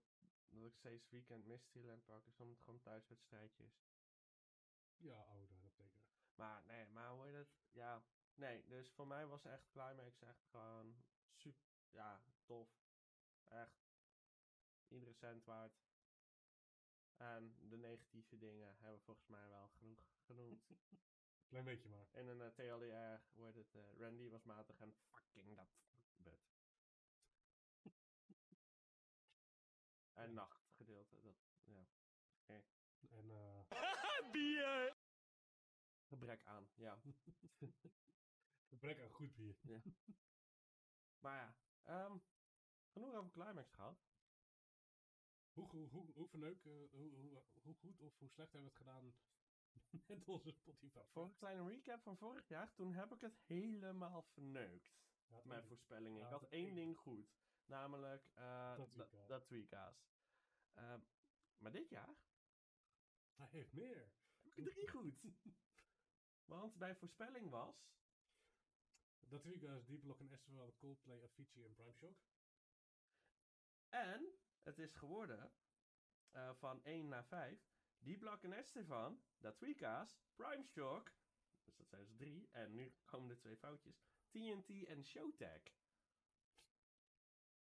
dat ik steeds weekend Mysteryland pak is omdat het gewoon thuiswedstrijdje is. ja, oh, dat dat zeker. Maar nee, maar hoe heet het? Ja, nee, dus voor mij was echt Climax echt gewoon super, ja, tof. Echt. Iedere cent waard. En de negatieve dingen hebben we volgens mij wel genoeg genoemd. Klein beetje maar. In een eh, TLDR wordt het eh, Randy was matig en fucking dat but. en nachtgedeelte, dat, ja. En eh, Gebrek aan, ja. gebrek aan goed bier. Maar ja, ehm, genoeg over Climax gehad. Hoe, hoe, hoe, hoe verneuk, eh, hoe, hoe, hoe goed of hoe slecht hebben we het gedaan met onze Spotify? Voor een kleine recap van vorig jaar, toen heb ik het helemaal verneukt. Ja, Mijn voorspellingen. Ik had één ding goed. Namelijk eh, Dat tweaka's. Ehm, maar dit jaar Hij heeft meer. heb ik drie goed. Want mijn voorspelling was... Dat week was Deep Block en Esteban, Coldplay, Avicii en Prime Shock. En het is geworden eh, van 1 naar 5. Die Block en Estefan, dat Prime Shock, dus dat zijn dus drie. En nu komen er twee foutjes. TNT en Showtag.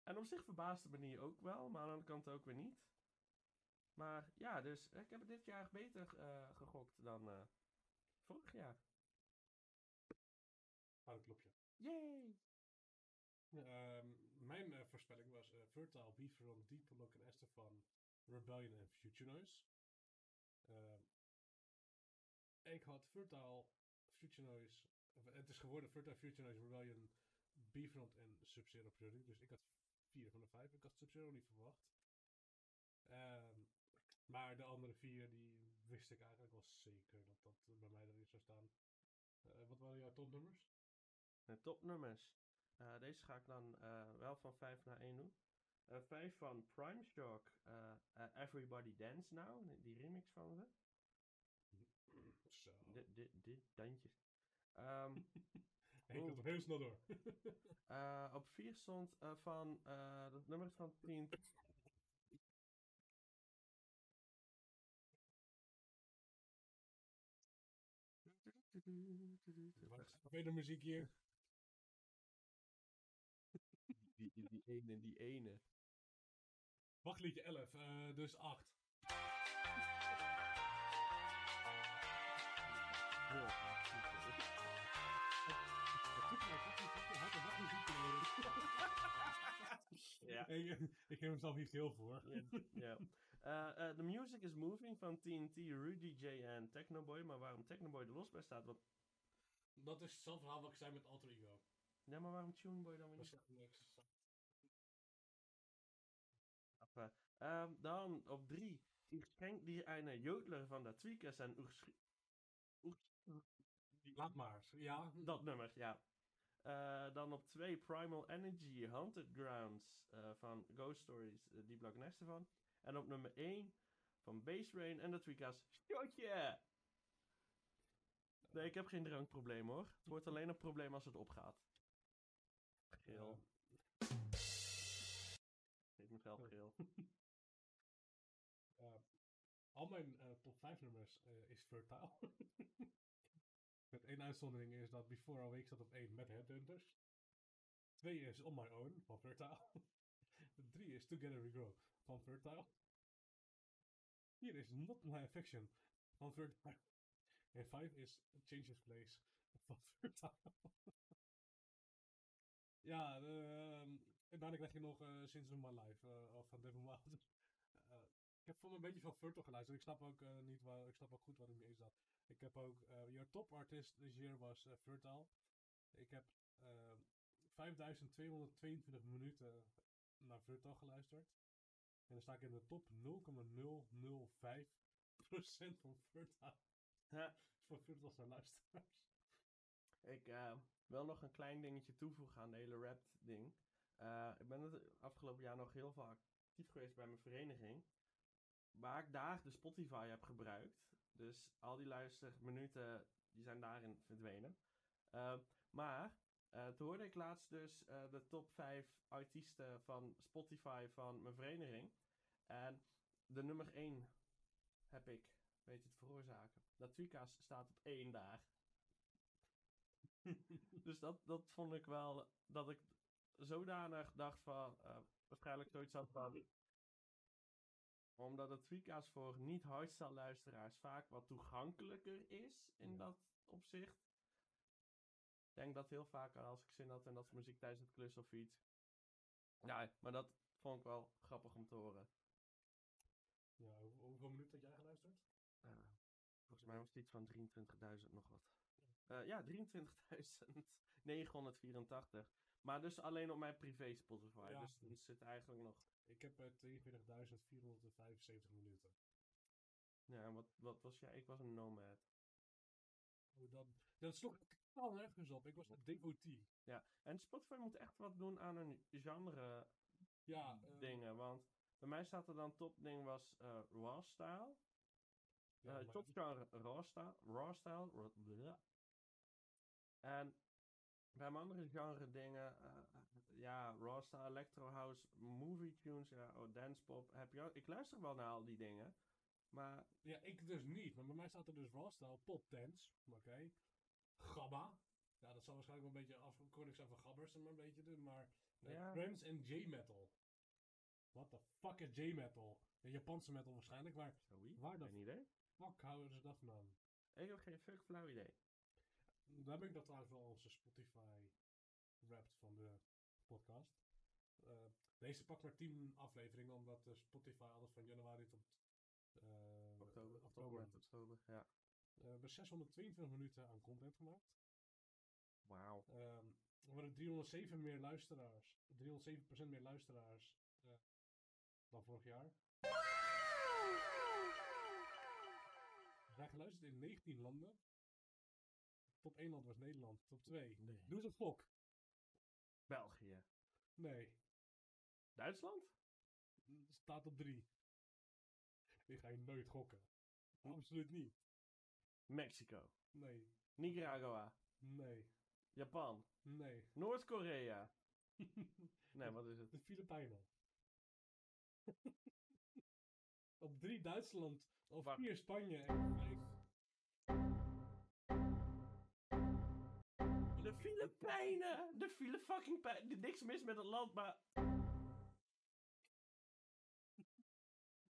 En op zich verbaasde me ook wel, maar aan de andere kant ook weer niet. Maar ja, dus ik heb het dit jaar beter eh, gegokt dan eh, vorig jaar. Ah, dat klopt, ja. Yay! Ehm, mijn eh, voorspelling was eh Fertile, Beefron, Deep Block en Estefan, Rebellion en Future Noise. Ehm, ik had Fertile, Future Noise, het is geworden Fertile, Future Noise, Rebellion, Beefront en Sub-Zero Priority. Dus ik had 4 van de 5. Ik had Sub-Zero niet verwacht. Ehm, maar de andere vier, die wist ik eigenlijk wel zeker dat dat bij mij erin zou staan. Eh, wat waren jouw topnummers? De topnummers. Eh, deze ga ik dan eh, wel van 5 naar 1 doen. 5 van Prime Shock, eh, eh, Everybody Dance Now, die remix van ze. Zo. Dit, dit, dit, dandjes. Ehm, Ik hem heel snel door. eh, op 4 stond eh, van, eh dat nummer is van 10. Wat is verder muziek hier? Die, ene, die ene. Wachtliedje 11, eh, dus 8. Heel graag. Ja. Ik, ik heb hem zelf niet heel voor. Ja. Eh, eh, The Music is Moving van TNT, Rudy J en Technoboy. Maar waarom Technoboy er los bij staat, wat... Dat is hetzelfde verhaal wat ik zei met Alter Ego. Ja, maar waarom Tuneboy dan weer Dat niet? niks. Ehm, dan op drie. Ich schenk dir eine Jodler van de Tweakers en Oersch- Laat maar. Ja. Dat nummer, ja. Eh, dan op twee Primal Energy, Haunted Grounds eh, van Ghost Stories, uh, die blok next ervan. En op nummer 1 van Base Rain en de Tweakers, Shotje! Nee, ik heb geen drankprobleem hoor. Het wordt alleen een probleem als het opgaat. Geel. Geef me geld geel. Eh, al mijn eh, top 5 nummers eh, is Fertile. met één uitzondering is dat Before a Week staat op 1 met Headhunters. 2 is On My Own van Fertile. 3 is Together We Grow van Fertile. 4 is Not My Affection van Fertile. En 5 is Change of Place van Fertile. ja, ehm, en daarna krijg je nog eh Sins of My Life eh, van Devin Wilder. Eh, ik heb voor me een beetje van Fertile geluisterd. Ik snap ook niet waar, ik snap ook goed waarom je in zat. Ik heb ook, your top artist this year was Fertile. Ik heb eh 5222 minuten naar Fertile geluisterd. En dan sta ik in de top 0,005% van Fertile. Ja. Van Fertile zijn luisteraars. Ik wil nog een klein dingetje toevoegen aan de hele rap ding. Eh, ik ben het afgelopen jaar nog heel vaak actief geweest bij mijn vereniging. Waar ik daar de Spotify heb gebruikt. Dus al die luisterminuten die zijn daarin verdwenen. Eh, maar eh, toen hoorde ik laatst dus eh, de top 5 artiesten van Spotify van mijn vereniging. En de nummer 1 heb ik weten te veroorzaken. Tweeka's staat op 1 daar. dus dat, dat vond ik wel, dat ik zodanig dacht van, eh, waarschijnlijk zoiets had van, omdat het Tweaka's voor niet hardstyle luisteraars vaak wat toegankelijker is in Ja. dat opzicht. Ik denk dat heel vaak als ik zin had en dat is muziek tijdens het klussen of iets. Ja, maar dat vond ik wel grappig om te horen. Ja, hoe- hoeveel minuten had jij geluisterd? Eh, volgens mij was het iets van 23.000 nog wat. Eh, ja, 23.984. Maar dus alleen op mijn privé Spotify. Ja. Dus er zit eigenlijk nog... Ik heb eh, 42.475 minuten. Ja, en wat, wat was jij? Ik was een nomad. Oh, dan, dat sloeg ik totaal nergens op. Ik was een devotee. En Spotify moet echt wat doen aan hun genre Ja, eh, dingen. Want bij mij staat er dan top ding was eh, raw style. ja, top genre raw style. Raw style. En bij mijn andere genre dingen. eh, ja, raw style, electro house, movie tunes, ja, oh, dance pop. Heb je ik luister wel naar al die dingen. Maar Ja, ik dus niet. Maar bij mij staat er dus raw style, pop dance. Oké. Gabba. Ja, dat zal waarschijnlijk wel een beetje afkorting zijn van gabbers, maar een beetje doen. Maar eh, Ja. en J-metal. What the fuck is J-metal? De Japanse metal waarschijnlijk, maar? Waar de Geen idee. fuck houden ze dat vandaan? Ik heb geen fuck flauw idee. Daar ben ik dat trouwens wel onze Spotify wrapped van de podcast. Eh, deze pakt maar 10 afleveringen, omdat de Spotify altijd van januari tot eh, Oktober. oktober. Oktober. Ja. Eh, we hebben 622 minuten aan content gemaakt. Wauw. Ehm, we hebben 307 meer luisteraars. 307% meer luisteraars dan vorig jaar. We zijn geluisterd in 19 landen. Top 1 land was Nederland. Top 2. Nee. Doe eens een gok. België. Nee. Duitsland? Staat op 3. Ik ga je nooit gokken. Absoluut niet. Mexico. Nee. Nicaragua. Nee. Japan. Nee. Noord-Korea. Nee, wat is het? De Filipijnen. op 3 Duitsland. Op Wacht. 4 Spanje. En op 5 Filipijnen! De file fucking pijn. Er niks mis met het land, maar.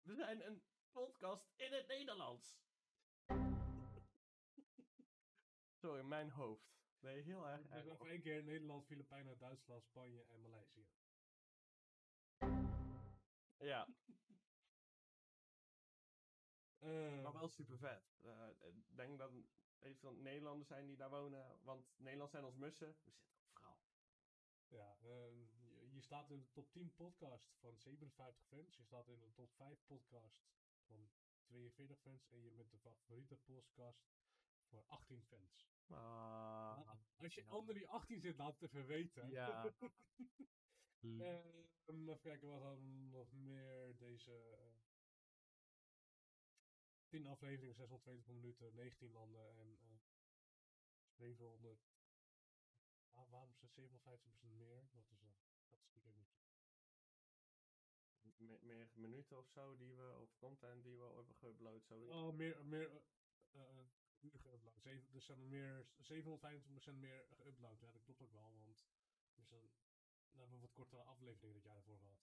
We zijn een podcast in het Nederlands. Sorry, mijn hoofd. Nee, heel erg. Erg. nog één keer Nederland, Filipijnen, Duitsland, Spanje en Maleisië. Ja, Eh, maar wel super vet. Ik denk dat er veel Nederlanders zijn die daar wonen. Want Nederlanders zijn als mussen. We zitten overal. Ja, ehm, je, je staat in de top 10 podcast van 57 fans. Je staat in de top 5 podcast van 42 fans. En je bent de favoriete podcast voor 18 fans. Ah, Als je onder die 18 zit, laat het even weten. ja. Ehm, even kijken, wat hadden we nog meer deze... eh 10 afleveringen, 620 minuten, 19 landen en eh 700... Ah, waarom is het 57% meer? Wat is dat? Statistiek ik niet. Me- meer minuten of zo die we, of content die we hebben geüpload, zoiets. Oh, meer, meer eh, eh, uren geüpload. Zeven, dus zijn er meer, 725% meer geüpload. Ja, dat klopt ook wel, want dus dan, dan hebben we wat kortere afleveringen dat jaar ervoor gehad.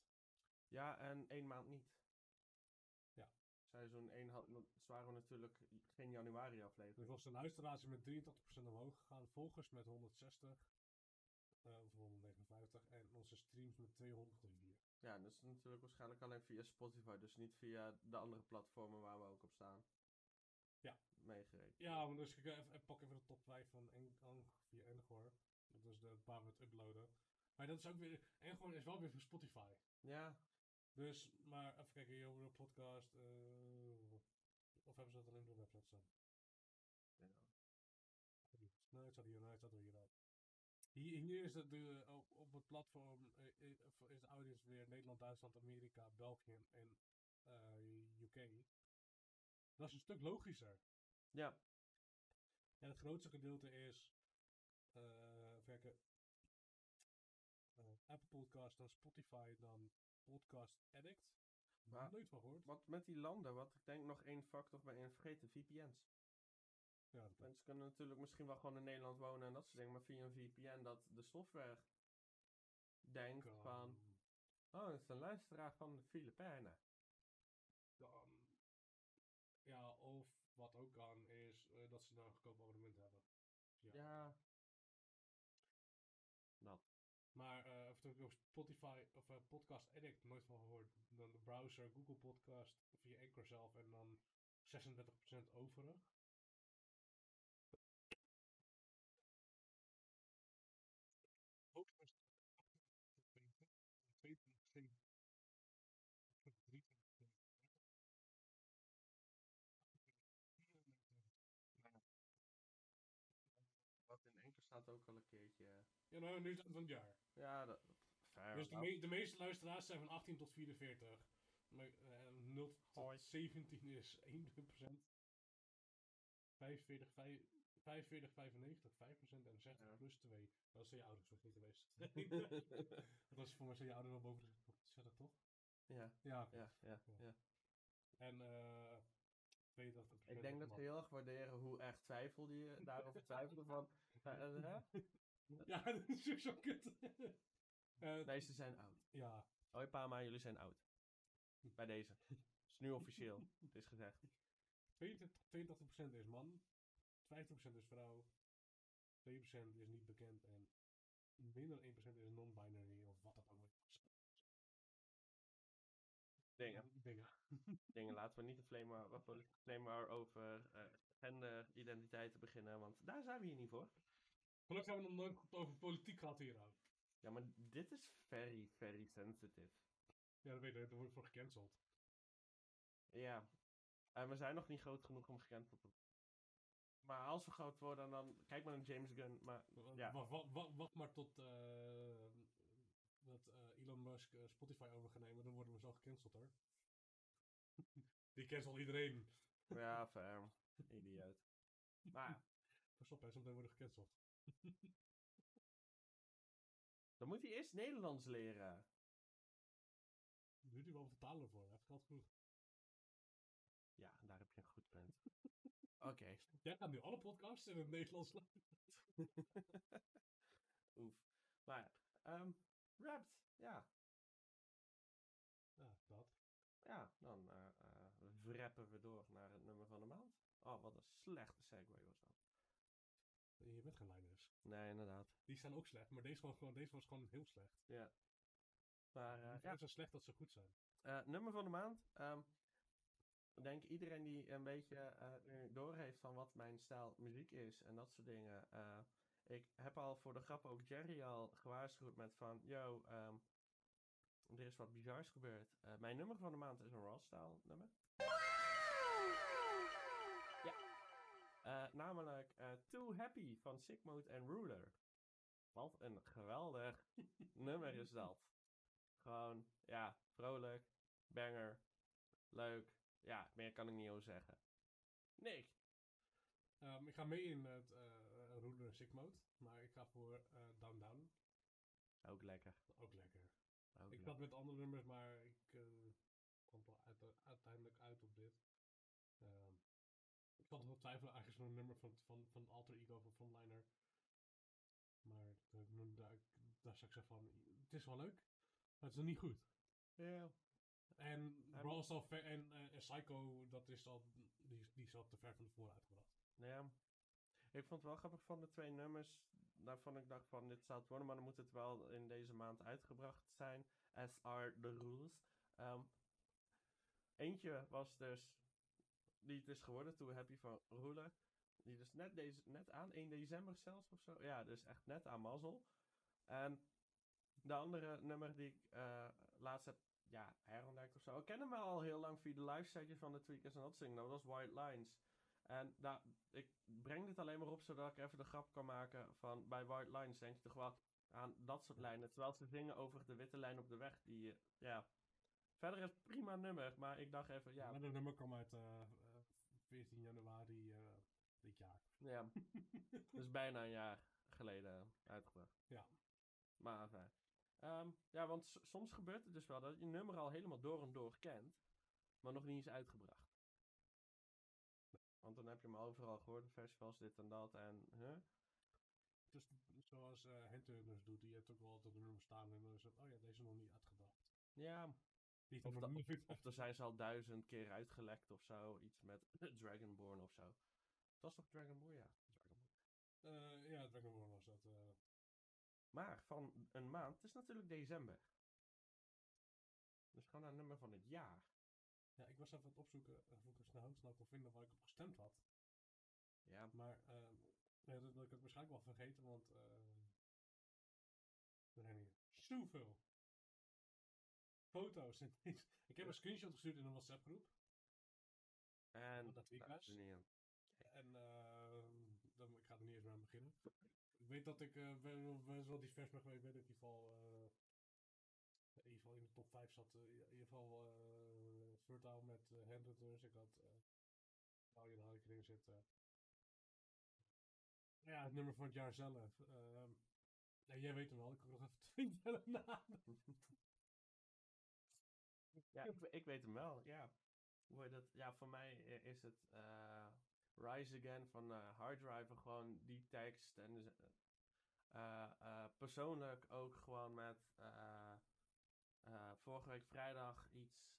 Ja, en één maand niet. Seizoen 1 had, het waren natuurlijk geen januari aflevering. was de luisteraars met 83% omhoog gegaan, volgers met 160, eh, of 159 en onze streams met 204. Ja, dat is natuurlijk waarschijnlijk alleen via Spotify, dus niet via de andere platformen waar we ook op staan. Ja. Meegerekend. Ja, maar dus ik eh, even- pak even de top 5 van Eng- via Engor. Dat is de waar we het uploaden. Maar dat is ook weer, Engor is wel weer voor Spotify. Ja, Dus, maar even kijken, de podcast. eh, of hebben ze dat alleen op de website staan? Ja. Nee, het staat hier, nee, het staat er hier al. Hier, hier is het de, op, op het platform eh, eh, is de audience weer Nederland, Duitsland, Amerika, België en eh, UK. Dat is een stuk logischer. ja. En het grootste gedeelte is eh, even kijken, eh, Apple Podcast, dan Spotify, dan Podcast Addict. Maar- Nooit van gehoord. Wat met die landen, wat ik denk nog één factor bij in vergeten, VPN's. Ja, dat. Mensen kunnen natuurlijk misschien wel gewoon in Nederland wonen en dat soort dingen, maar via een VPN dat de software denkt van, oh, dat is een luisteraar van de Filipijnen. kan- ja, of wat ook kan, is eh, dat ze nou een goedkoop abonnement hebben. Ja. Ja. Ik op Spotify of eh, Podcast Addict nooit van gehoord. Dan de browser, Google Podcast, via Anchor zelf en dan 36% overig. Keertje. Ja, nou, nu is het van het jaar. Ja, dat. Fair Dus de, me- de meeste luisteraars zijn van 18 tot 44. Maar, eh, 0 Hoi. tot 17 is 21%. 45, vijf- 45, 95, 5% en 60 Ja. plus 2. Dat zijn je ouders nog niet geweest. dat was voor mij zijn je ouders wel boven de 60, toch? ja, Ja, ja, ja, Ja. En eh 82 Ik denk dat we heel erg waarderen hoe erg twijfelde je daarover twijfelde van. eh, hè? Ja, dat is zo kut. Eh, Nee, ze zijn oud. Ja, Hoi Pama, jullie zijn oud. Bij deze. is nu officieel. Het is gezegd. 82, 82% is man, 50% is vrouw, 2% is niet bekend en minder dan 1% is non-binary of wat dat ook is. Dingen. Dingen. Dingen. Laten we niet een flame war over eh genderidentiteiten beginnen, want daar zijn we hier niet voor. Gelukkig hebben we nog nooit goed over politiek gehad hier aan. Ja, maar dit is very, very sensitive. Ja, dat weet ik, daar word ik voor gecanceld. Ja. En we zijn nog niet groot genoeg om gecanceld te worden. Maar als we groot worden, dan... Kijk maar naar James Gunn, maar... Ja. Wacht, maar tot eh, dat eh, Elon Musk eh, Spotify over gaat nemen, dan worden we zo gecanceld hoor. Die cancelt iedereen. Ja, fair. Idioot. Maar Pas op, hè, zometeen worden gecanceld. dan moet hij eerst Nederlands leren. Daar doet hij wel betalen voor, heeft geld genoeg. Ja, daar heb je een goed punt. Oké. Jij gaat nu alle podcasts in het Nederlands luisteren. Oef. Maar, ehm Wrapped, ja. Ja, dat. Ja, dan eh, wrappen we door naar het nummer van de maand. Oh, wat een slechte segue was dat. Je bent geen Linus. Nee, inderdaad. Die zijn ook slecht, maar deze, was gewoon, deze was gewoon heel slecht. Maar Die eh, zijn ja, zo slecht dat ze goed zijn. Eh, nummer van de maand. ehm, ik denk iedereen die een beetje eh doorheeft van wat mijn stijl muziek is en dat soort dingen. eh, ik heb al voor de grap ook Jerry al gewaarschuwd met van, yo, ehm, er is wat bizars gebeurd. Eh, mijn nummer van de maand is een raw-style nummer. Eh, namelijk eh, Too Happy van Sick Mode en Ruler. Wat een geweldig nummer is dat. Gewoon, ja, vrolijk, banger, leuk. Ja, meer kan ik niet over zeggen. Nick. Ehm, ik ga mee in het uh, Ruler Sick Mode, maar ik ga voor eh, Down Down. Ook lekker. Ook lekker. Ook ik zat met andere nummers, maar ik eh, kwam uiteindelijk uit op dit. Ehm, ik nog wel twijfelen, eigenlijk zo'n nummer van, van, van Alter Ego van Frontliner. Maar daar, daar, daar zou ik zeggen van, het is wel leuk, maar het is niet goed. Ja. En Brawl is al ver, en, eh, en Psycho, dat is al, die, die is al te ver van tevoren uitgebracht. Ja. Ik vond het wel grappig van de twee nummers. Daarvan ik dacht van, dit zou het worden, maar dan moet het wel in deze maand uitgebracht zijn. As are the rules. Ehm, eentje was dus, die het is geworden, Too Happy van Ruler. Die dus net, deze, net aan 1 december zelfs of zo. Ja, dus echt net aan mazzel. En de andere nummer die ik eh, laatst heb ja, herontdekt of zo. Ik ken hem wel al heel lang via de live setjes van de Tweakers en dat zingen. Dat was White Lines. En daar, ik breng dit alleen maar op zodat ik even de grap kan maken van bij White Lines denk je toch wel aan dat soort lijnen. Terwijl ze zingen over de witte lijn op de weg. Die, eh, ja. Verder is het prima nummer, maar ik dacht even, ja. Maar dat nummer kwam uit eh, 14 januari eh, dit jaar. Ja, dus bijna een jaar geleden uitgebracht. Ja. Maar fijn. Ehm, ja, want soms gebeurt het dus wel dat je nummer al helemaal door en door kent, maar nog niet is uitgebracht. Want dan heb je hem overal gehoord, festivals, dit en dat, en huh? Dus zoals eh Henturners doet, die heeft ook wel altijd een nummer staan en dan het, oh ja, deze is nog niet uitgebracht. Ja, Niet Of, op da- een fiets. of er zijn ze al duizend keer uitgelekt of zo. Iets met Dragonborn of zo. Dat was toch Dragonborn? Ja, Dragonborn. Eh, ja, Dragonborn was dat. eh. Maar van een maand, het is natuurlijk december. Dus gewoon een nummer van het jaar. Ja, ik was even aan het opzoeken of ik er snel, snel kon vinden waar ik op gestemd had. Ja, Maar ja, dat, dat ik het waarschijnlijk wel vergeten, want er zijn hier zoveel foto's. ik heb een screenshot gestuurd in een WhatsApp groep. en... Dat week nou, was? niet aan. En ehm dan, ik ga er niet eens meer aan beginnen. Ik weet dat ik eh best wel- divers ben geweest. Ik weet dat ik in ieder geval, eh, in ieder geval in de top 5 zat. eh, in ieder geval Fertile met uh, Handhunters. Ik had uh, Valiant had ik erin zitten. Ja, het nummer van het jaar zelf. ehm, ja, jij weet hem wel. Ik kan nog even twintig namen. Ja, ik, ik weet hem wel, ja. Hoe dat? Ja, voor mij is het eh, Rise Again van eh Harddriver. Gewoon die tekst. En dus, eh, persoonlijk ook gewoon met vorige week vrijdag iets,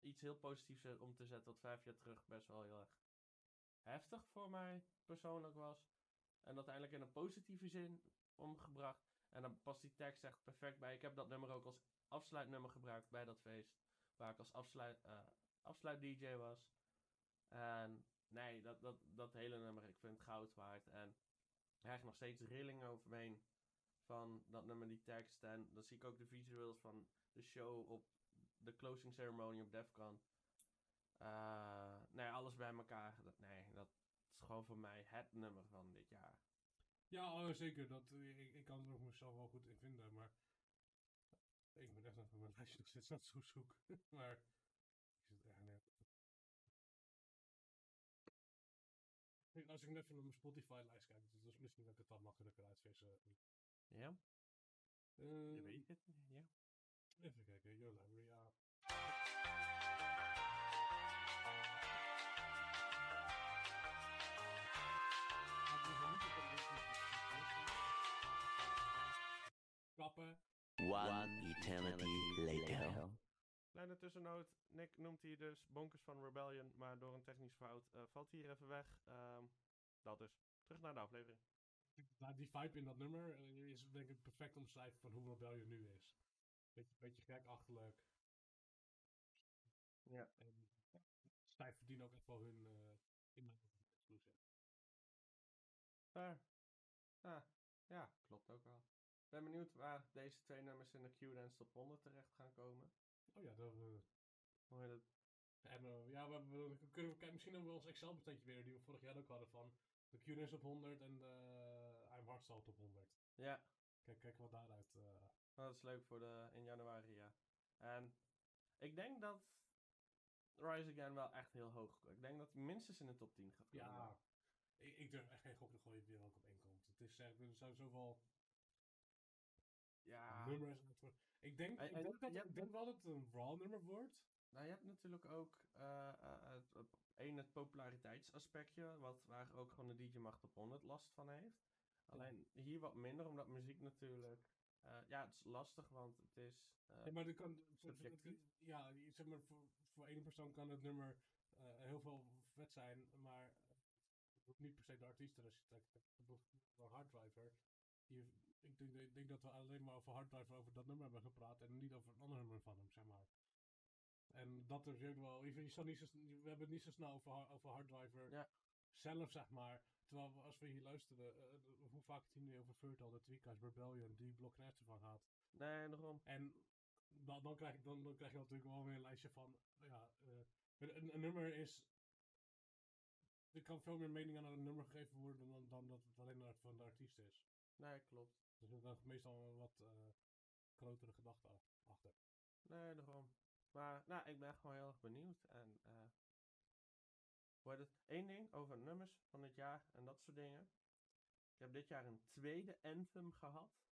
iets heel positiefs om te zetten. Wat vijf jaar terug best wel heel erg heftig voor mij persoonlijk was. En dat eindelijk in een positieve zin omgebracht. En dan past die tekst echt perfect bij. Ik heb dat nummer ook als afsluitnummer gebruikt bij dat feest. Waar ik als afsluit, eh afsluit DJ was. En nee, dat, dat, dat hele nummer, ik vind het goud waard. En ik krijg nog steeds rillingen over me heen van dat nummer, die tekst. En dan zie ik ook de visuals van de show op de closing ceremony op Defcon. Eh nee, alles bij elkaar. Dat, nee, dat is gewoon voor mij het nummer van dit jaar. Ja, oh, zeker. Dat, ik, ik kan er ook mezelf wel goed in vinden, maar ik ben echt even mijn lijstje nog steeds aan het zo zoeken. maar ik zit echt net. Kijk, Als ik net even naar mijn Spotify-lijst kijk, dus misschien dat ik het dan makkelijker uitvissen. Ja? Eh, Je weet het. Ja. Even kijken, Your Library, ja. Klappen. One eternity later. Kleine tussennoot. Nick noemt hier dus Bonkers van Rebellion, maar door een technische fout eh, valt hij hier even weg. Ehm, dat dus. Terug naar de aflevering. Die vibe in dat nummer eh, is denk ik perfect omschrijven van hoe Rebellion nu is. Beetje, beetje gekachterlijk. Ja. En zij verdienen ook echt wel hun uh, in mijn. Ah, ja, klopt ook wel. Ik ben benieuwd waar deze twee nummers in de Q-Dance Top 100 terecht gaan komen. Oh ja, dat, uh, Hoe heet? En uh, ja, we, we kunnen we, misschien hebben we ons Excel-bestandje weer, die we vorig jaar ook hadden van de Q-Dance op 100 en de I'm Hardstyle op 100. Ja. Kijk, kijk wat daaruit... Uh... Oh, dat is leuk voor de, in januari, ja. En ik denk dat Rise Again wel echt heel hoog Ik denk dat hij minstens in de top 10 gaat komen. Ja, ik, ik durf echt geen gok te gooien wie er ook op één komt. Het is echt, er zijn zoveel ja. nummers. Ik denk, En- ik en denk, dat, je ik denk wel dat het een Raw nummer wordt. Nou, je hebt natuurlijk ook het, het, één, het populariteitsaspectje, wat, waar ook gewoon de DJ Macht op 100 last van heeft. Alleen hier wat minder, omdat muziek natuurlijk... eh, ja, het is lastig, want het is... Ja, maar er kan, subjectief. ja, zeg maar, voor, voor één persoon kan het nummer uh, heel veel vet zijn, maar het hoeft niet per se de artiest. Als je kijkt naar Harddriver, je, ik, denk, dat we alleen maar over Harddriver over dat nummer hebben gepraat en niet over een ander nummer van hem, zeg maar. En dat is ook wel, je, je zal niet zo, we hebben het niet zo snel over, over Harddriver Ja. zelf, zeg maar. Terwijl we, als we hier luisteren, uh, hoe vaak het hier nu over Fertile, de Tweakers, Rebellion, die blok net van gaat. Nee, daarom. En dan, dan, krijg, dan, dan krijg je natuurlijk wel weer een lijstje van, ja, uh, een, een, nummer is, er kan veel meer mening aan een nummer gegeven worden dan, dan dat het alleen van de artiest is. Nee, klopt. Dus er zit meestal een wat uh, grotere gedachte achter. Nee, daarom. Maar, nou, ik ben gewoon heel erg benieuwd. En, uh, hoe heet het? Eén ding over nummers van het jaar en dat soort dingen. Ik heb dit jaar een tweede anthem gehad.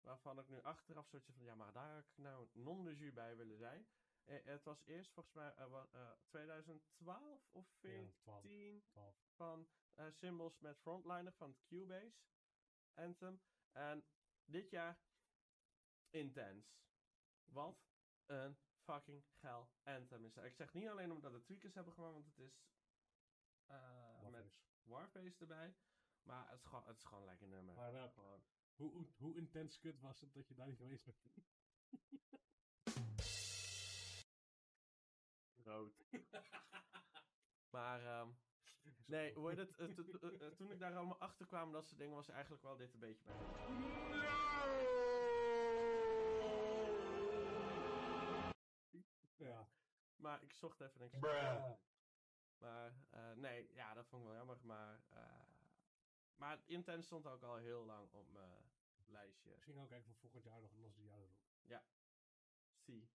Waarvan ik nu achteraf soort van, ja, maar daar had ik nou non de jus bij willen zijn. Eh, het was eerst volgens mij uh, 2012 of 14 ja, 12, 12. van uh, Symbols met Frontliner van het Cubase Anthem. En dit jaar Intense. Wat een fucking geil Anthem is. Ik zeg niet alleen omdat de tweakers hebben gemaakt, want het is eh, met Warface. Erbij. Maar het is gewoon, het is gewoon een lekker nummer. Maar eh, hoe, hoe intens kut was het dat je daar niet geweest bent? rood. maar, ehm, nee, hoe heet het? Eh, to- eh, toen ik daar allemaal achter kwam, dat soort dingen, was eigenlijk wel dit een beetje bij. Ja. Maar ik zocht even niks. Maar, eh, nee, ja, dat vond ik wel jammer. Maar, eh, maar Intense stond ook al heel lang op mijn lijstje. Misschien ook kijken voor volgend jaar nog een nostalgie erop. Zie.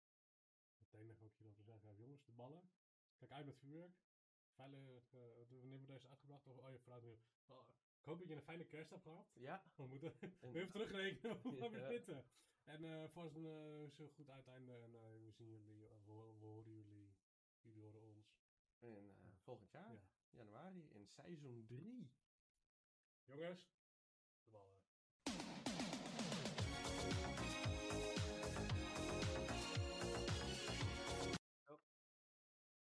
Het enige wat ik hierover te zeggen heb, jongens, de ballen. Kijk uit met vuurwerk. Veilig, eh, wanneer deze uitgebracht? Oh, je nu. Oh, ik hoop dat je een fijne kerst hebt gehad. Ja, We moeten En- even terugrekenen hoe we Ja. zitten. En eh voor een eh, zo goed uiteinde. En we zien jullie, we, we horen jullie. Jullie horen ons. eh, volgend jaar, Ja. januari, in seizoen 3. Jongens,